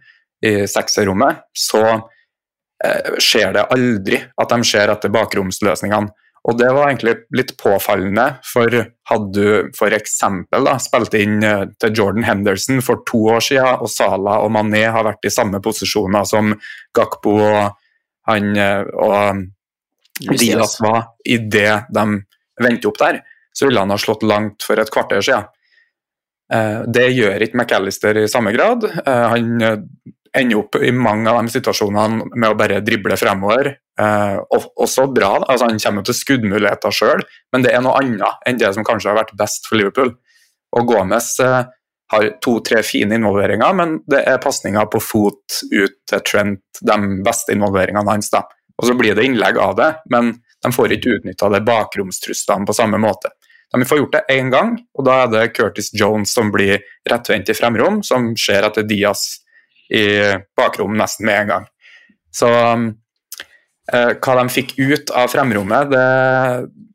i sekserrommet, så eh, skjer det aldri at de ser etter bakromsløsningene. Og det var egentlig litt påfallende, for hadde du f.eks. spilt inn eh, til Jordan Henderson for to år siden, og Salah og Mané har vært i samme posisjoner som Gakpo og, han, eh, og Diaz var idet de vendte opp der, så ville han ha slått langt for et kvarter siden. Eh, det gjør ikke McAllister i samme grad. Han ender opp i mange av de situasjonene med å bare drible fremover. Også bra, altså han kommer til skuddmuligheter sjøl, men det er noe annet enn det som kanskje har vært best for Liverpool. Og Gomez har to-tre fine involveringer, men det er pasninger på fot ut til Trent, de beste involveringene hans. da. Og så blir det innlegg av det, men de får ikke utnytta det bakromstruslene på samme måte. De får gjort det én gang, og da er det Curtis Jones som blir rettvendt i fremrom, som ser etter Diaz i bakrom nesten med en gang. Så eh, hva de fikk ut av fremrommet, det,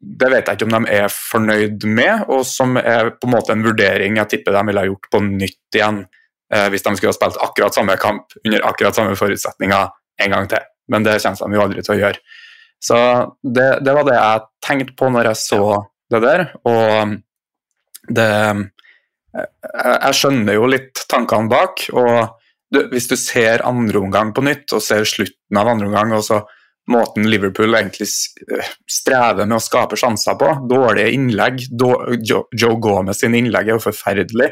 det, vet jeg ikke om de er fornøyd med, og som er på en måte en vurdering jeg tipper de ville ha gjort på nytt igjen eh, hvis de skulle ha spilt akkurat samme kamp under akkurat samme forutsetninger en gang til men det kommer de jo aldri til å gjøre. Så det, det, var det jeg tenkte på når jeg så det der, og det Jeg skjønner jo litt tankene bak, og du, hvis du ser andre omgang på nytt, og ser slutten av andre omgang, og så måten Liverpool egentlig strever med å skape sjanser på. Dårlige innlegg. Joe Gomez sine innlegg er jo forferdelig.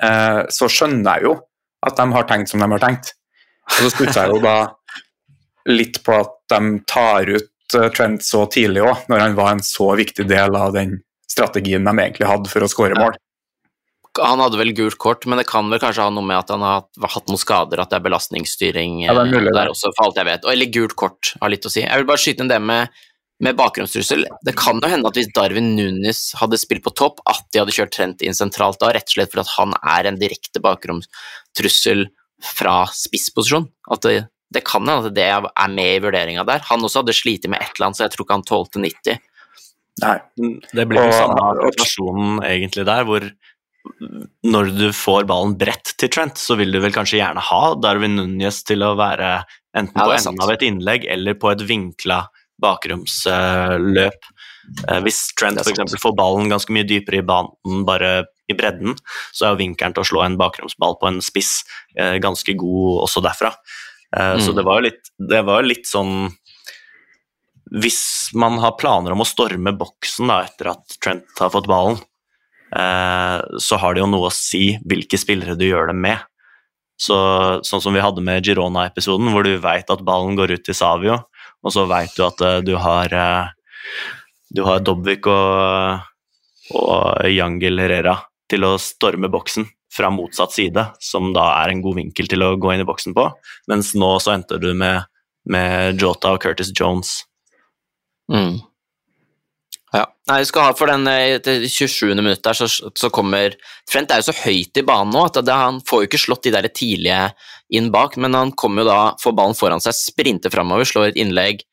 Eh, så skjønner jeg jo at de har tenkt som de har tenkt. Og så stusser jeg jo da litt på at de tar ut eh, Trent så tidlig òg, når han var en så viktig del av den strategien de egentlig hadde for å skåre mål. Han hadde vel gult kort, men det kan vel kanskje ha noe med at han har hatt noen skader, at det er belastningsstyring ja, det er mulig, der også, for alt jeg vet. Eller gult kort har litt å si. Jeg vil bare skyte inn det med, med bakgrunnstrussel. Det kan jo hende at hvis Darwin Nunes hadde spilt på topp, at de hadde kjørt Trent inn sentralt da, rett og slett for at han er en direkte bakgrunnstrussel fra spissposisjon. At det, det kan hende at det er med i vurderinga der. Han også hadde slitt med et eller annet, så jeg tror ikke han tålte 90. Nei. Det blir jo samme situasjonen egentlig der, hvor når du får ballen bredt til Trent, så vil du vel kanskje gjerne ha Darwin Núñez til å være enten ja, på enden av et innlegg eller på et vinkla bakromsløp. Uh, hvis Trent f.eks. får ballen ganske mye dypere i banen, bare i bredden, så er jo vinkelen til å slå en bakromsball på en spiss uh, ganske god også derfra. Mm. Så det var jo litt, det var litt sånn Hvis man har planer om å storme boksen da, etter at Trent har fått ballen, Eh, så har det jo noe å si hvilke spillere du gjør det med. Så, sånn som vi hadde med Girona-episoden, hvor du veit at ballen går ut til Savio, og så veit du at uh, du har uh, du har Dobvik og, og Jangel Herrera til å storme boksen fra motsatt side, som da er en god vinkel til å gå inn i boksen på, mens nå så endte du med, med Jota og Curtis Jones. Mm. Ja. Nei, vi skal ha for den 27. Eh, minutt der, så, så, kommer Trent er jo så høyt i banen nå at det, han får jo ikke slått de der tidlige inn bak, men han kommer jo da, får ballen foran seg, sprinter framover, slår et innlegg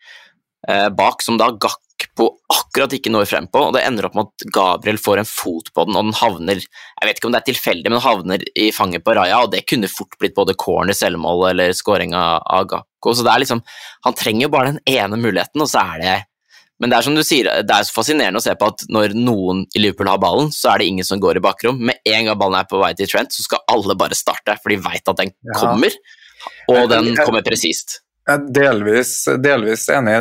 eh, bak som da Gakpo akkurat ikke når frem på, og det ender opp med at Gabriel får en fot på den, og den havner Jeg vet ikke om det er tilfeldig, men den havner i fanget på Raja, og det kunne fort blitt både corner, selvmål eller scoring av, av Gakko, så det er liksom Han trenger jo bare den ene muligheten, og så er det men det er som du sier, det er så fascinerende å se på at når noen i Liverpool har ballen, så er det ingen som går i bakrom. Med en gang ballen er på vei til Trent, så skal alle bare starte, for de veit at den ja. kommer, og den kommer presist. Delvis, delvis enig.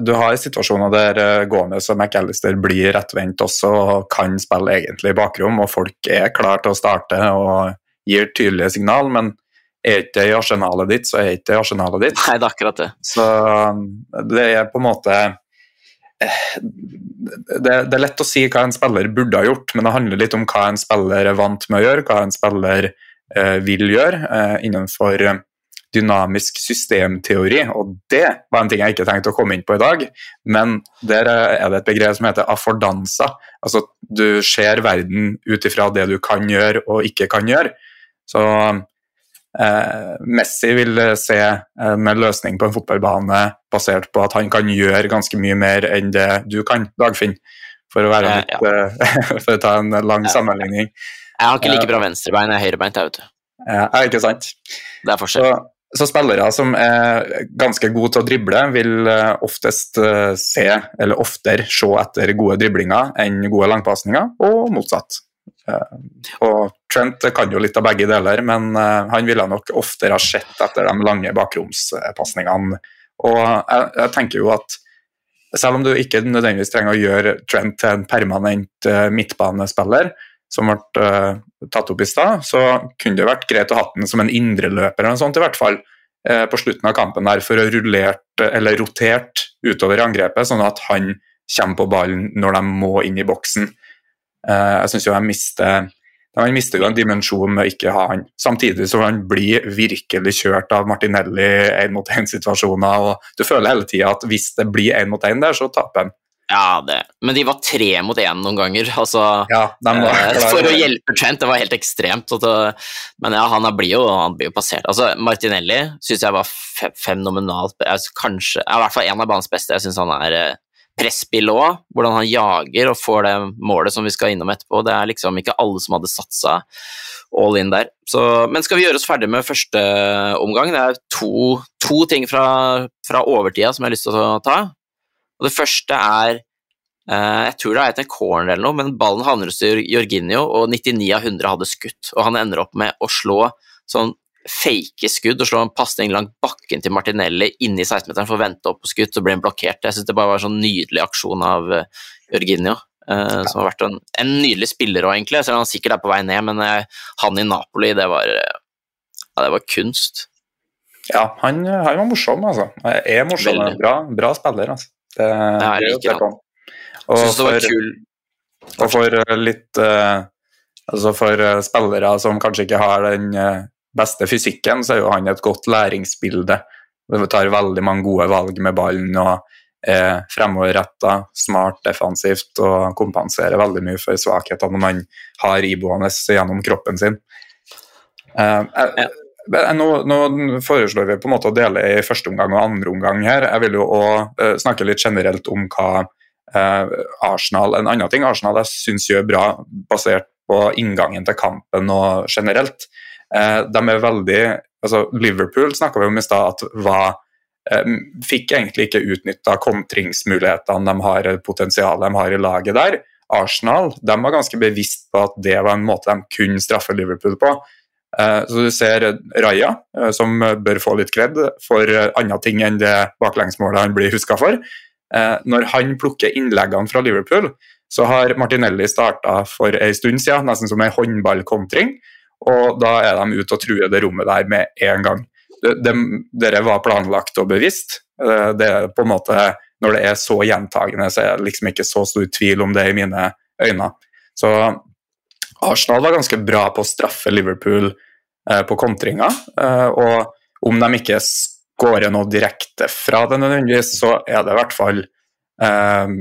Du har situasjoner der eh, Gomez og McAllister blir rettvendt også og kan spille egentlig i bakrom, og folk er klare til å starte og gir tydelige signal, men er ikke det i arsenalet ditt, så er ikke det i arsenalet ditt. Nei, det er akkurat det. Så det er på en måte det, det, er lett å si hva en spiller burde ha gjort, men det handler litt om hva en spiller er vant med å gjøre, hva en spiller eh, vil gjøre eh, innenfor eh, dynamisk systemteori. Og det var en ting jeg ikke tenkte å komme inn på i dag, men der er det et begrep som heter affordanza. Altså du ser verden ut ifra det du kan gjøre og ikke kan gjøre. Så Eh, Messi vil eh, se en eh, løsning på en fotballbane basert på at han kan gjøre ganske mye mer enn det du kan, Dagfinn. For å, litt, ja. (laughs) for å ta en lang sammenligning. Jeg har ikke like bra venstrebein, jeg er høyrebeint, jeg, vet du. Ja, ikke sant. Det er forskjell. Så, så spillere som er ganske gode til å drible, vil oftest se, eller oftere se etter gode driblinger enn gode langpasninger, og motsatt. Eh, og Trent kan jo litt av begge deler, men eh, han ville nok oftere ha sett etter de lange bakromspasningene. Og jeg, jeg, tenker jo at selv om du ikke nødvendigvis trenger å gjøre Trent til en permanent uh, midtbanespiller, som ble tatt opp i stad, så kunne det vært greit å ha den som en indreløper eller noe sånt, i hvert fall på slutten av kampen der, for å rullert eller rotert utover angrepet, sånn at han kommer på ballen når de må inn i boksen. Eh, jeg syns jo jeg mister de mister jo en dimensjon med å ikke ha han. Samtidig som han blir virkelig kjørt av Martinelli én-mot-én-situasjoner. og Du føler hele tida at hvis det blir én mot én der, så taper han. Ja, det. men de var tre mot én noen ganger. Altså, ja, var, uh, for å hjelpe Trent, det var helt ekstremt. Det, men ja, han blir jo, han blir jo passert. Altså, Martinelli syns jeg var fenomenalt Kanskje, ja, i hvert fall en av banens beste. Jeg syns han er uh, presspill òg, hvordan han jager og får det målet som vi skal innom etterpå. Det er liksom ikke alle som hadde satsa all in der. Så, men skal vi gjøre oss ferdig med første omgang? Det er to, to ting fra, fra, overtida som jeg har lyst til å ta. Og det første er eh, Jeg tror det er etter en corner eller noe, men ballen havner hos Jorginho, og 99 av 100 hadde skutt. Og han ender opp med å slå sånn fake skudd og slå en pasning langt bakken til Martinelli inni 16-meteren for å vente opp på skudd, så ble han blokkert. Jeg syns det bare var en sånn nydelig aksjon av uh, Jorginho. Uh, som har vært en, en nydelig spiller òg, egentlig, selv om han sikkert er på vei ned. Men uh, han i Napoli, det var, ja, det var kunst. Ja, han, han, var morsom, altså. Han er morsom. Bra, bra spiller, altså. Det, ja, jeg liker han. Og Syns det var kul. Og for litt Altså for spillere som kanskje ikke har den beste fysikken, så er jo han et godt læringsbilde. Vi tar veldig mange gode valg med ballen og er fremoverretta, smart defensivt og kompenserer veldig mye for svakhetene man har iboende gjennom kroppen sin. Uh, jeg, nå, nå, foreslår vi på en måte å dele i første omgang og andre omgang her. Jeg vil jo også snakke litt generelt om hva Arsenal En annen ting Arsenal jeg syns gjør bra, basert på inngangen til kampen og generelt. Eh, de er veldig altså Liverpool snakka vi om i stad at var eh, Fikk egentlig ikke utnytta kontringsmulighetene de har, potensialet de har i laget der. Arsenal de var ganske bevisst på at det var en måte de kunne straffe Liverpool på. Eh, så du ser Raja, som bør få litt kred for andre ting enn det baklengsmålet han blir huska for. Når han plukker innleggene fra Liverpool, så har Martinelli starta for en stund siden, nesten som en håndballkontring. Og da er de ute og truer det rommet der med en gang. Dere var planlagt og bevisst. Det er på en måte når det er så gjentagende, så er det liksom ikke så stor tvil om det i mine øyne. Så Arsenal var ganske bra på å straffe Liverpool eh, på kontringa, eh, og om de ikke skårer noe direkte fra det nødvendigvis, så er det i hvert fall eh,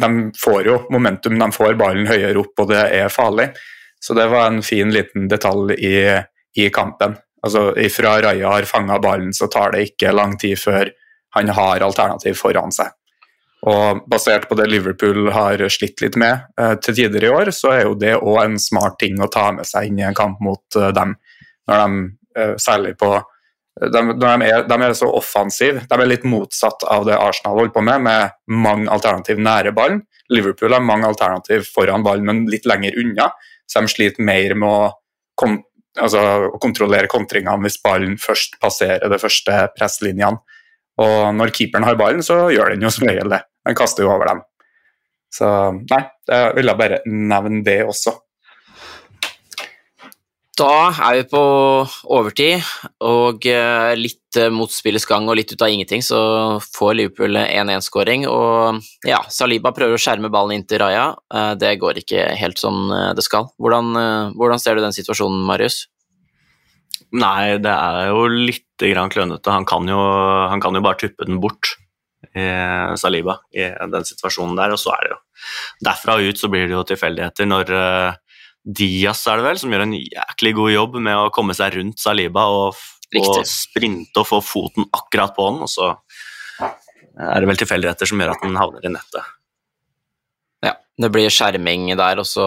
De får jo momentum, de får ballen høyere opp, og det er farlig. Så det var en fin liten detalj i, i kampen. Altså, ifra Raja har fanga ballen, så tar det ikke lang tid før han har alternativ foran seg. Og Basert på det Liverpool har slitt litt med eh, til tider i år, så er jo det òg en smart ting å ta med seg inn i en kamp mot eh, dem. Når de eh, særlig på de, de, er, de, er, så offensive. De er litt motsatt av det Arsenal holder på med, med mange alternativ nære ballen. Liverpool har mange alternativ foran ballen, men litt lenger unna. Så de sliter mer med å, kom, altså, å kontrollere kontringene hvis ballen først passerer de første presslinjene. Og når keeperen har ballen, så gjør den jo som regel det. Den kaster jo over dem. Så nei, jeg ville bare nevne det også. Da er vi på overtid, og eh, litt eh, mot spillets gang og litt ut av ingenting, så får Liverpool 1-1-skåring. Og ja, Saliba prøver å skjerme ballen inn til Raja. Eh, det går ikke helt som det skal. Hvordan, hvordan ser du den situasjonen, Marius? Nei, det er jo litt klønete. Han kan jo, han kan jo bare tuppe den bort, eh, Saliba, i den situasjonen der. Og så er det jo Derfra og ut så blir det jo tilfeldigheter når uh, Diaz er det vel, som gjør en jæklig god jobb med å komme seg rundt Saliba og, og sprinte og få foten akkurat på den, og så er det vel tilfeldigheter som gjør at den havner i nettet. Ja, Det blir skjerming der, og så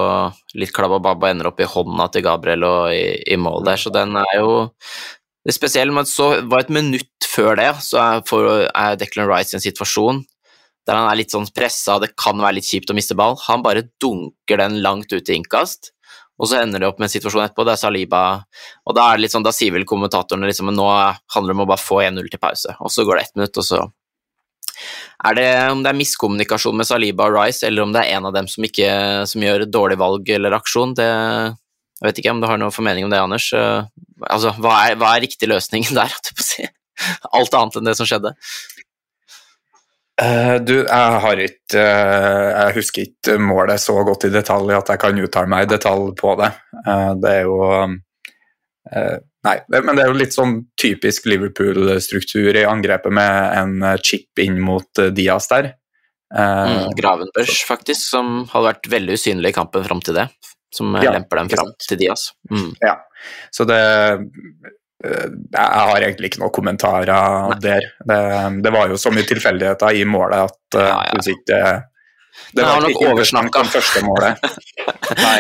litt og ender opp i hånda til Gabriel og i, i mål der, så den er jo det spesielle med men så var et minutt før det, så er, er Declan Rice i en situasjon der han er litt sånn pressa, det kan være litt kjipt å miste ball. Han bare dunker den langt ut i innkast, og så ender det opp med en situasjon etterpå, det er Saliba Og da sånn, da sier vel kommentatorene liksom nå handler det om å bare få 1-0 til pause, og så går det ett minutt, og så er det om det er miskommunikasjon med Saliba og Rice, eller om det er en av dem som, ikke, som gjør dårlig valg eller aksjon, det jeg vet ikke om du har noen formening om det, Anders. Uh, altså, hva er, hva er, riktig løsning (laughs) der? Alt annet enn det som skjedde. Uh, du, jeg har ikke uh, Jeg husker ikke målet så godt i detalj at jeg kan uttale meg i detalj på det. det er jo Nei, men det er jo litt sånn typisk Liverpool-struktur i angrepet med en chip inn mot Diaz der. Mm, Gravenbørs, faktisk, som hadde vært veldig usynlig i kampen fram til det. Som ja, lemper dem fram til Diaz. Mm. Ja, så det Jeg har egentlig ikke noen kommentarer Nei. der. Det, det, var jo så mye tilfeldigheter i målet at ja, ja. det, det var nok oversnakka. (laughs) nei,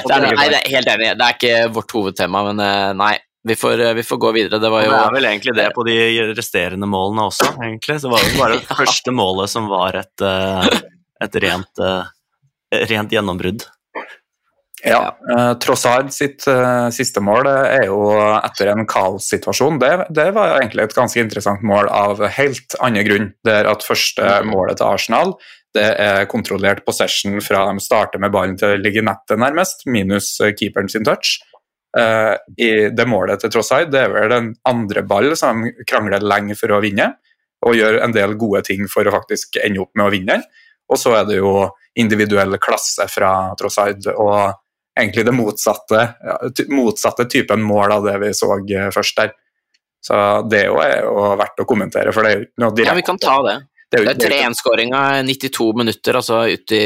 det er, nei, det er helt enig. Det er ikke vårt hovedtema, men nei, vi får, eh, vi får, gå videre. Det var jo Det er vel egentlig det på de resterende målene også, egentlig. Så var det bare (laughs) det første målet som var et, eh, et rent, eh, rent gjennombrudd. Ja. Uh, Trossard sitt uh, siste mål er jo etter en kaossituasjon. Det, det var egentlig et ganske interessant mål av helt andre grunn. Det er at første mm. målet til Arsenal det er kontrollert possession fra de starter med ballen til å ligge i nettet, nærmest, minus keeperen sin touch i det målet til Trossard. Det er vel den andre ball som de krangler lenge for å vinne, og gjør en del gode ting for å faktisk ende opp med å vinne den. Og så er det jo individuell klasse fra Trossard, og egentlig det motsatte, ja, motsatte typen mål av det vi så eh, først der. Så det er jo verdt å kommentere, for det er jo ikke noe direkte Ja, vi kan ta det. Det er, er 3-1-skåringa 92 minutter, altså ut i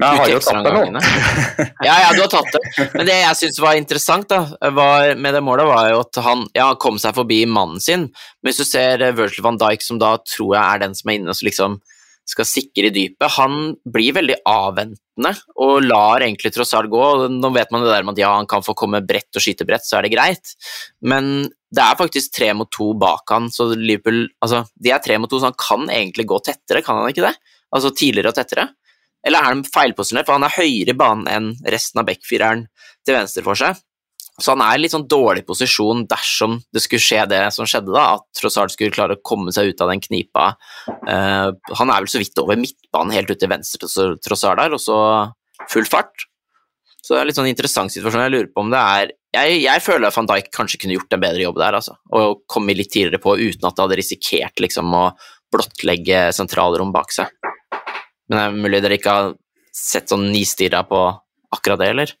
men jeg har jo tatt det nå. (laughs) ja, ja, du har tatt det. Men det jeg syns var interessant da, var, med det målet, var jo at han ja, kom seg forbi mannen sin. Men hvis du ser Virgil van Dijk, som da tror jeg er den som er inne og liksom skal sikre i dypet. Han blir veldig avventende og lar egentlig Trossard gå. Nå vet man det der med at ja, han kan få komme bredt og skyte bredt, så er det greit, men det er faktisk tre mot to bak han, så Liverpool altså, De er tre mot to, så han kan egentlig gå tettere, kan han ikke det? Altså tidligere og tettere? Eller er han feilposisjonert, for han er høyere i banen enn resten av backfireren til venstre for seg? Så han er i litt sånn dårlig posisjon dersom det skulle skje det som skjedde, da, at Trossard skulle klare å komme seg ut av den knipa. Uh, han er vel så vidt over midtbanen, helt ut til venstre til Trossard der, og så full fart. Så det er litt sånn interessant situasjon. Jeg lurer på om det er Jeg, jeg føler at van Dijk kanskje kunne gjort en bedre jobb der, altså. Og kommet litt tidligere på uten at det hadde risikert liksom å blottlegge sentralrom bak seg. Men det er mulig dere ikke har sett sånn nistirra på akkurat det, eller?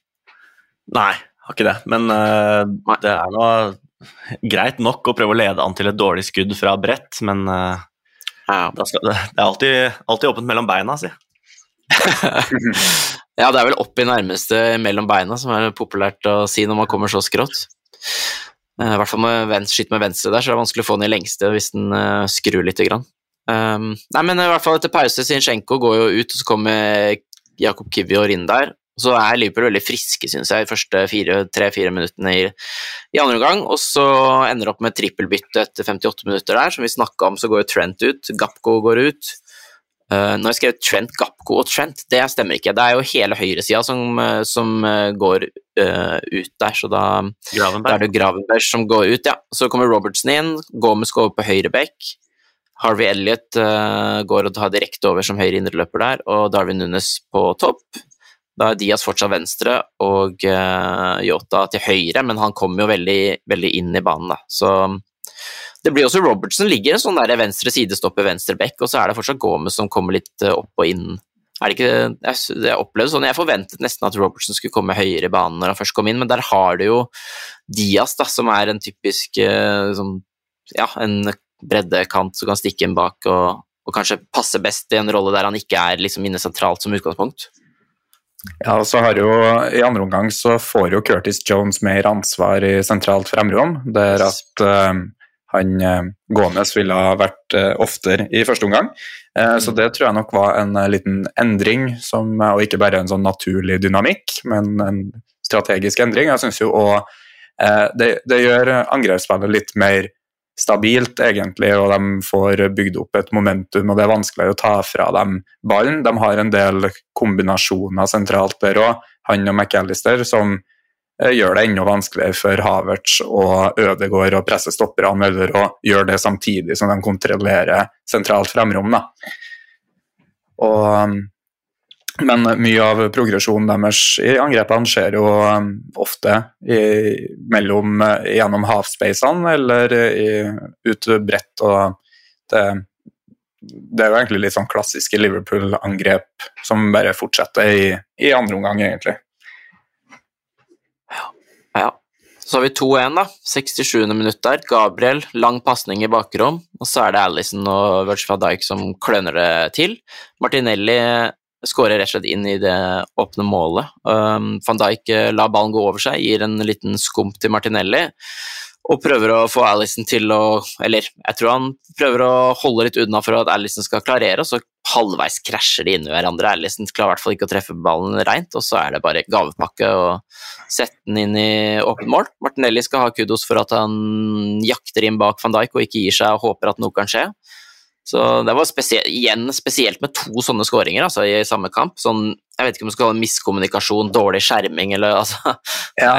Nei, har ikke det. Men uh, det er noe greit nok å prøve å lede an til et dårlig skudd fra brett, men uh, ja. skal, det, er alltid, alltid, åpent mellom beina, si. (laughs) ja, det er vel opp i nærmeste mellom beina, som er populært å si når man kommer så skrått. Uh, I hvert fall med venstre, med venstre der, så er det vanskelig å få den i lengste hvis den uh, skrur lite grann. Um, nei, men i hvert fall etter pause, Zinchenko går jo ut, og så kommer Jakob Kivior inn der. Så er Liverpool veldig friske, syns jeg, de første tre-fire minuttene i, i, andre omgang. Og så ender det opp med trippelbytte etter 58 minutter der. Som vi snakka om, så går jo Trent ut, Gapco går ut. Uh, når jeg skrev Trent, Gapco og Trent, det stemmer ikke. Det er jo hele høyresida som, som som uh, går ut der, så da, da, er det Gravenberg som går ut, ja. Så kommer Robertson inn, Gomez går over på høyre bekk. Harvey Elliot går og tar direkte over som høyre indreløper der, og Darwin Nunes på topp. Da er Diaz fortsatt venstre og Yota til høyre, men han kommer jo veldig, veldig, inn i banen, da. Så det blir også Robertson ligger en sånn der venstre sidestopper, venstre back, og så er det fortsatt Gomez som kommer litt uh, opp og inn. Er det ikke Jeg, jeg opplevde sånn, jeg forventet nesten at Robertson skulle komme høyere i banen når han først kom inn, men der har du jo Diaz, da, som er en typisk uh, sånn, ja, en breddekant som kan stikke inn bak og, og kanskje passe best i en rolle der han ikke er liksom inne sentralt som utgangspunkt. Ja, og så har jo I andre omgang så får jo Curtis Jones mer ansvar i sentralt fremrom, der at uh, han uh, Gomez ville ha vært uh, oftere i første omgang. Uh, så det tror jeg nok var en liten endring, som, og ikke bare en sånn naturlig dynamikk, men en strategisk endring. Jeg synes jo òg det, det, gjør angrepsspillet litt mer stabilt, egentlig, og de får bygd opp et momentum, og det er vanskelig å ta fra dem ballen. De har en del kombinasjoner sentralt der òg, han og McAllister, som eh, gjør det enda vanskeligere for Havertz og Ødegaard å presse stopperne, eller å gjøre det samtidig som de kontrollerer sentralt fremrom. Da. Og men mye av progresjonen deres i angrepene skjer jo um, ofte i, mellom, uh, gjennom halfspacene eller i, ut bredt. det, det, er jo egentlig litt sånn klassiske Liverpool-angrep som bare fortsetter i, i andre omgang, egentlig. Ja. ja. Så har vi 2-1, da. 67. minutt der. Gabriel, lang pasning i bakrom. Og så er det Alison og Virgil van Dijk som kløner det til. Martinelli skårer rett og slett inn i det åpne målet. Um, Van Dijk eh, lar ballen gå over seg, gir en liten skump til Martinelli og prøver å få Alison til å Eller jeg tror han prøver å holde litt unna for at Alison skal klarere, og så halvveis krasjer de inn i hverandre. Alison klarer i hvert fall ikke å treffe ballen reint, og så er det bare gavepakke å sette den inn i åpent mål. Martinelli skal ha kudos for at han jakter inn bak van Dijk og ikke gir seg og håper at noe kan skje. Så det var spesielt, igjen spesielt med to sånne skåringer altså, i samme kamp. Sånn, jeg vet ikke om du skal ha miskommunikasjon, dårlig skjerming eller altså (laughs) ja.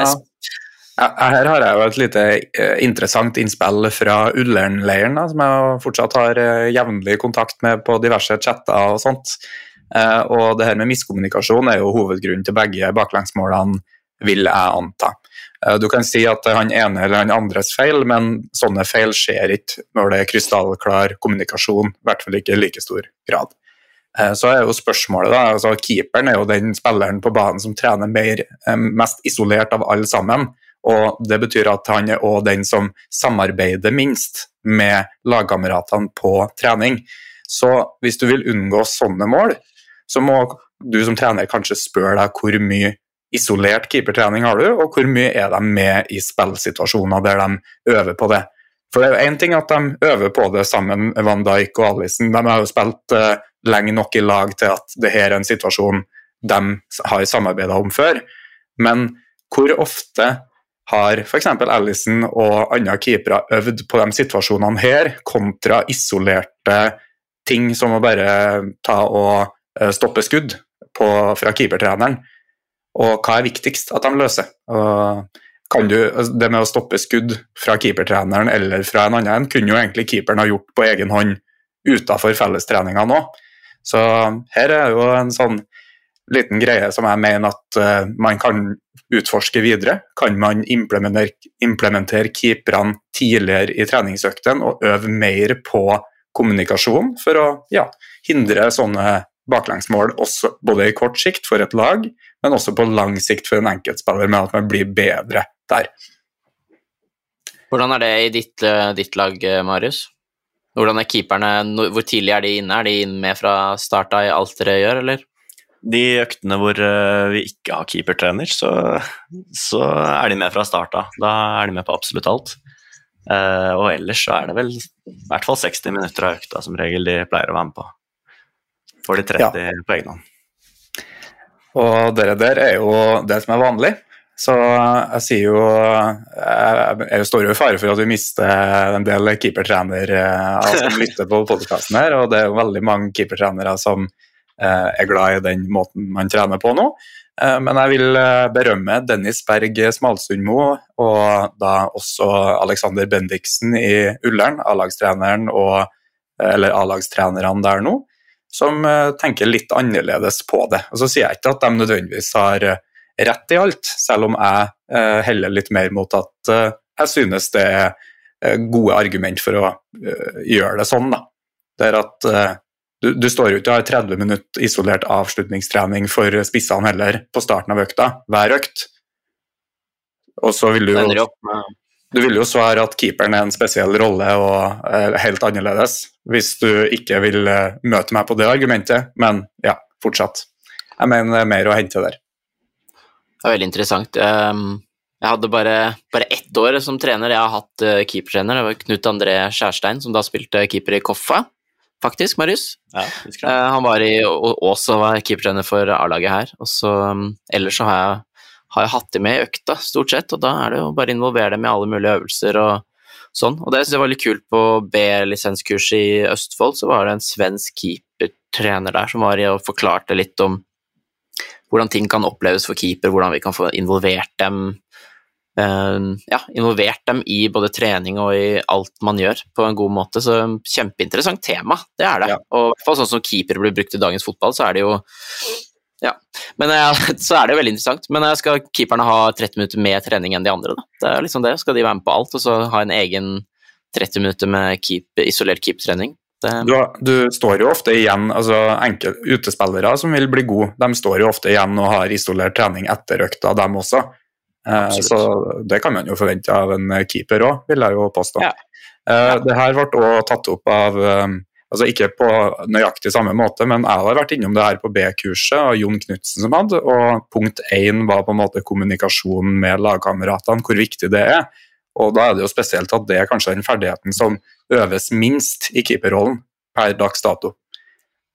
Her har jeg jo et lite uh, interessant innspill fra Ullern-leiren, som jeg fortsatt har uh, jevnlig kontakt med på diverse chatter og sånt. Uh, og det her med miskommunikasjon er jo hovedgrunnen til begge baklengsmålene, vil jeg anta. Eh, du kan si at det er han ene eller han andres feil, men sånne feil skjer ikke når det er krystallklar kommunikasjon, i hvert fall ikke i like stor grad. Eh, så er jo spørsmålet da, altså Keeperen er jo den spilleren på banen som trener mer, eh, mest isolert av alle sammen. og Det betyr at han er òg den som samarbeider minst med lagkameratene på trening. Så hvis du vil unngå sånne mål, så må du som trener kanskje spørre deg hvor mye isolert keepertrening har du, og hvor mye er de med i spillsituasjoner der de øver på det. For det er jo én ting at de øver på det sammen, Van Dijk og Alison. De har jo spilt uh, lenge nok i lag til at det her er en situasjon de har samarbeida om før. Men hvor ofte har f.eks. Alison og andre keepere øvd på de situasjonene her, kontra isolerte ting som å bare ta og eh, stoppe skudd på, fra keepertreneren? Og hva er viktigst at de løser? Du, altså, det med å stoppe skudd fra keepertreneren eller fra en annen kunne jo egentlig keeperen ha gjort på egen hånd utafor fellestreninga nå. Så her er jo en sånn liten greie som jeg mener at uh, man kan utforske videre. Kan man implementere, implementere keeperne tidligere i treningsøkten og øve mer på kommunikasjon for å ja, hindre sånne baklengsmål også, både i kort sikt for et lag, men også på lang sikt for en enkeltspiller, med at man blir bedre der. Hvordan er det i ditt, eh, ditt lag, eh, Marius? Hvordan er keeperne, Hvor tidlig er de inne? Er de inne med fra starta i alt dere gjør, eller? De øktene hvor eh, vi ikke har keepertrener, så, så er de med fra starta. Da er de med på absolutt alt. Og ellers så er det vel i hvert fall 60 minutter av økta som regel de pleier å være med på. Får de 30 ja. på egen hånd. Og det der er jo det som er vanlig. Så jeg sier jo Jeg, jeg står jo i fare for at vi mister en del keepertrenere altså, som lytter på podkasten her, og det er jo veldig mange keepertrenere som eh, er glad i den måten man trener på nå. Eh, men jeg vil berømme Dennis Berg Smalsundmo og da også Alexander Bendiksen i Ullern, A-lagstreneren og eller A-lagstrenerne der nå, som tenker litt annerledes på det. Og Så sier jeg ikke at de nødvendigvis har rett i alt, selv om jeg eh, heller litt mer mot at eh, jeg synes det er eh, gode argument for å gjøre det sånn. da. Det er at du, du, står jo ikke og har 30 minutter isolert avslutningstrening for spissene heller på starten av økta, hver økt. Og så vil du jo du vil jo svare at keeperen er en spesiell rolle og er helt annerledes, hvis du ikke vil møte meg på det argumentet, men ja, fortsatt. Jeg mener det er mer å hente der. Det er veldig interessant. Ehm, jeg hadde bare, bare ett år som trener. Jeg har hatt eh, keepertrener. Det var Knut André Skjærstein, som da spilte keeper i Koffa, faktisk, Marius. Ja, eh, han var i Ås og var keepertrener for A-laget her. Og så, ehm, ellers så har jeg, har jeg hatt dem med i økta, stort sett, og da er det jo bare å involvere dem i alle mulige øvelser og sånn. Og det synes jeg var litt kult på B-lisenskurs i Østfold, så var det en svensk keepertrener der som var i og forklarte litt om hvordan ting kan oppleves for keeper, hvordan vi kan få involvert dem uh, ja, involvert dem i både trening og i alt man gjør, på en god måte. Så kjempeinteressant tema, det er det. Ja. Og i hvert fall sånn som keeper blir brukt i dagens fotball, så er det jo ja. Men uh, (laughs) så er det jo veldig interessant. Men uh, skal keeperne ha 30 minutter mer trening enn de andre, da? Det er liksom det. Skal de være med på alt, og så ha en egen 30 minutter med keep, isolert keepertrening? Du, du, står jo ofte igjen, altså enkel, Utespillere som vil bli gode, de står jo ofte igjen og har isolert trening etter økta, dem også. Eh, så det kan man jo forvente av en keeper òg, vil jeg jo påstå. Ja. Eh, det her ble òg tatt opp av eh, altså Ikke på nøyaktig samme måte, men jeg har vært innom det her på B-kurset av Jon Knutsen som hadde, og punkt én var på en måte kommunikasjonen med lagkameratene, hvor viktig det er. Og da er det jo spesielt at det er kanskje den ferdigheten som øves minst i keeperrollen per dags dato.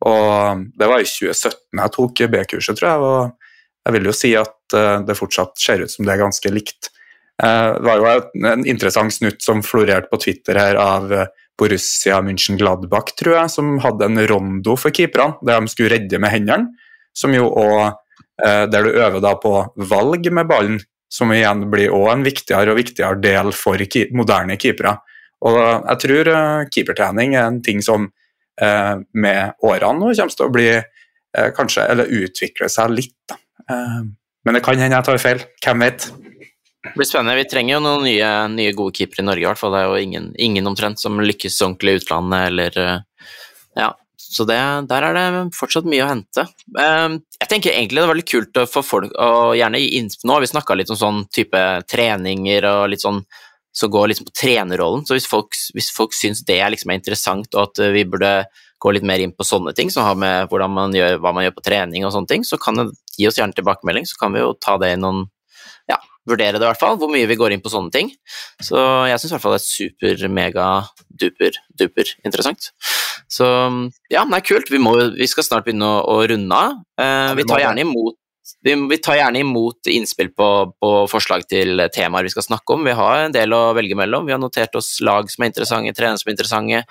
Og det var i 2017 jeg tok B-kurset, tror jeg, og jeg vil jo si at eh, det fortsatt ser ut som det er ganske likt. Eh, det var jo en interessant snutt som florerte på Twitter her av eh, Borussia München Gladbach, tror jeg, som hadde en rondo for keeperne, der de skulle redde med hendene. Som jo også, Der du øver da på valg med ballen, som igjen blir også en viktigere og viktigere del for moderne keepere. Og jeg tror uh, keepertrening er en ting som uh, med årene nå kommer til å bli kanskje, eller utvikle seg litt. Da. men det kan hende jeg tar feil, hvem vet. Det blir spennende. Vi trenger jo noen nye, nye gode keepere i Norge, i hvert fall. Det er jo ingen, ingen omtrent som lykkes ordentlig i utlandet, eller Ja. Så det, der er det fortsatt mye å hente. Jeg tenker egentlig det var litt kult å få folk å gjerne Nå har vi snakka litt om sånn type treninger og litt sånn som går liksom på trenerrollen. Så hvis folk, hvis folk syns det er, liksom interessant, og at vi burde gå litt mer inn på sånne ting, som har med man gjør, hva man gjør på trening og sånne ting, så kan det gi oss gjerne tilbakemelding, så kan vi jo ta det i noen vurdere det i hvert fall, hvor mye vi går inn på sånne ting. Så jeg syns i hvert fall det er super, mega, duper, duper interessant. Så ja, det er kult. Vi, må, vi skal snart begynne å, å runde av. Uh, vi tar gjerne imot vi, vi, tar gjerne imot innspill på, på, forslag til temaer vi skal snakke om. Vi har en del å velge mellom. Vi har notert oss lag som er interessante, trenere som er interessante.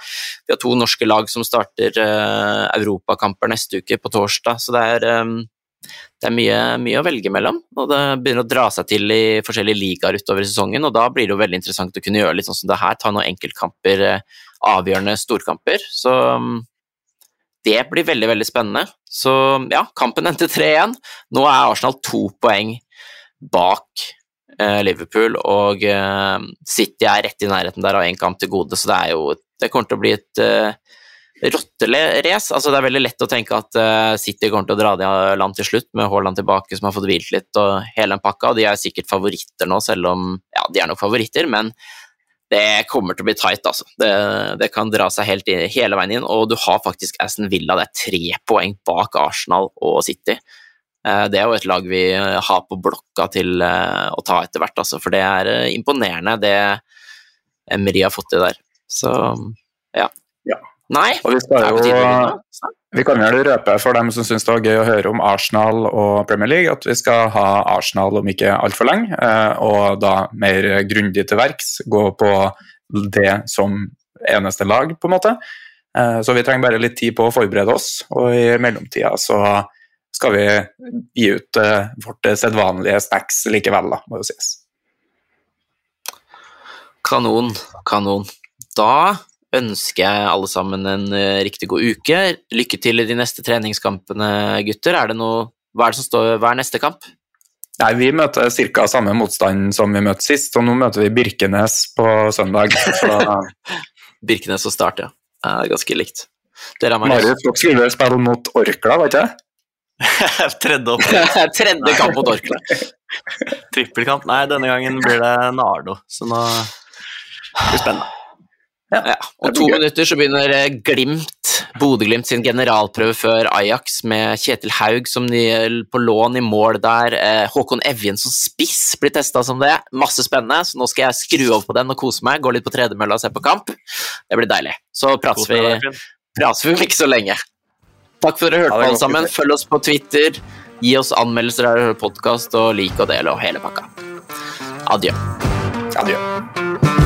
Vi har to norske lag som starter uh, europakamper neste uke, på torsdag. Så det er, um, det er mye, mye, å velge mellom. Og det begynner å dra seg til i forskjellige ligaer utover sesongen, og da blir det jo veldig interessant å kunne gjøre litt sånn som det her, ta noen enkeltkamper, uh, avgjørende storkamper. Så um, det blir veldig, veldig spennende. Så ja, kampen endte 3-1. Nå er Arsenal to poeng bak eh, Liverpool, og eh, City er rett i nærheten der av én kamp til gode, så det er jo Det kommer til å bli et eh, rotterace. Altså, det er veldig lett å tenke at uh, City kommer til å dra det i land til slutt, med Haaland tilbake som har fått hvilt litt og hele den pakka, de er sikkert favoritter nå, selv om Ja, de er nok favoritter, men det kommer til å bli tight, altså. Det, det kan dra seg helt inn, hele veien inn, og du har faktisk Aston Villa, det er tre poeng bak Arsenal og City. Eh, det er jo et lag vi har på blokka til eh, å ta etter hvert, altså, for det er eh, imponerende det Emery har fått til der. Så ja. Nei, og vi jo vi kan vel røpe for dem som syns det var gøy å høre om Arsenal og Premier League, at vi skal ha Arsenal om ikke altfor lenge, eh, og da mer grundig til verks. Gå på det som eneste lag, på en måte. Eh, så vi trenger bare litt tid på å forberede oss, og i mellomtida så skal vi gi ut eh, vårt sedvanlige snacks likevel, da, må jo sies. Kanon, kanon. Da ønsker jeg alle sammen en uh, riktig god uke. Lykke til i de neste treningskampene, gutter. Er det noe, hva er det som står, hva er neste kamp? Nei, Vi møter ca. samme motstand som vi møtte sist, og nå møter vi Birkenes på søndag. (laughs) Birkenes og Start, ja. Det er ganske likt. Marius, dere skulle spille mot Orkla, var ikke det? (laughs) Tredje. (laughs) Tredje kamp mot Orkla. Trippelkamp. Nei, denne gangen blir det Nardo, så nå blir det spennende. Ja. ja. Om to minutter så begynner eh, Glimt, Bodø-Glimt sin generalprøve før Ajax med Kjetil Haug som på lån i mål der. Eh, Håkon Evjen som spiss blir testa som det. Masse spennende, så nå skal jeg skru over på den og kose meg. Gå litt på tredemølla og se på kamp. Det blir deilig. Så prates vi, prates vi om ikke så lenge. Takk for at dere hørte på, alle sammen. Følg oss på Twitter. Gi oss anmeldelser der du hører podkast, og lik og del og hele pakka. Adjø. Adjø.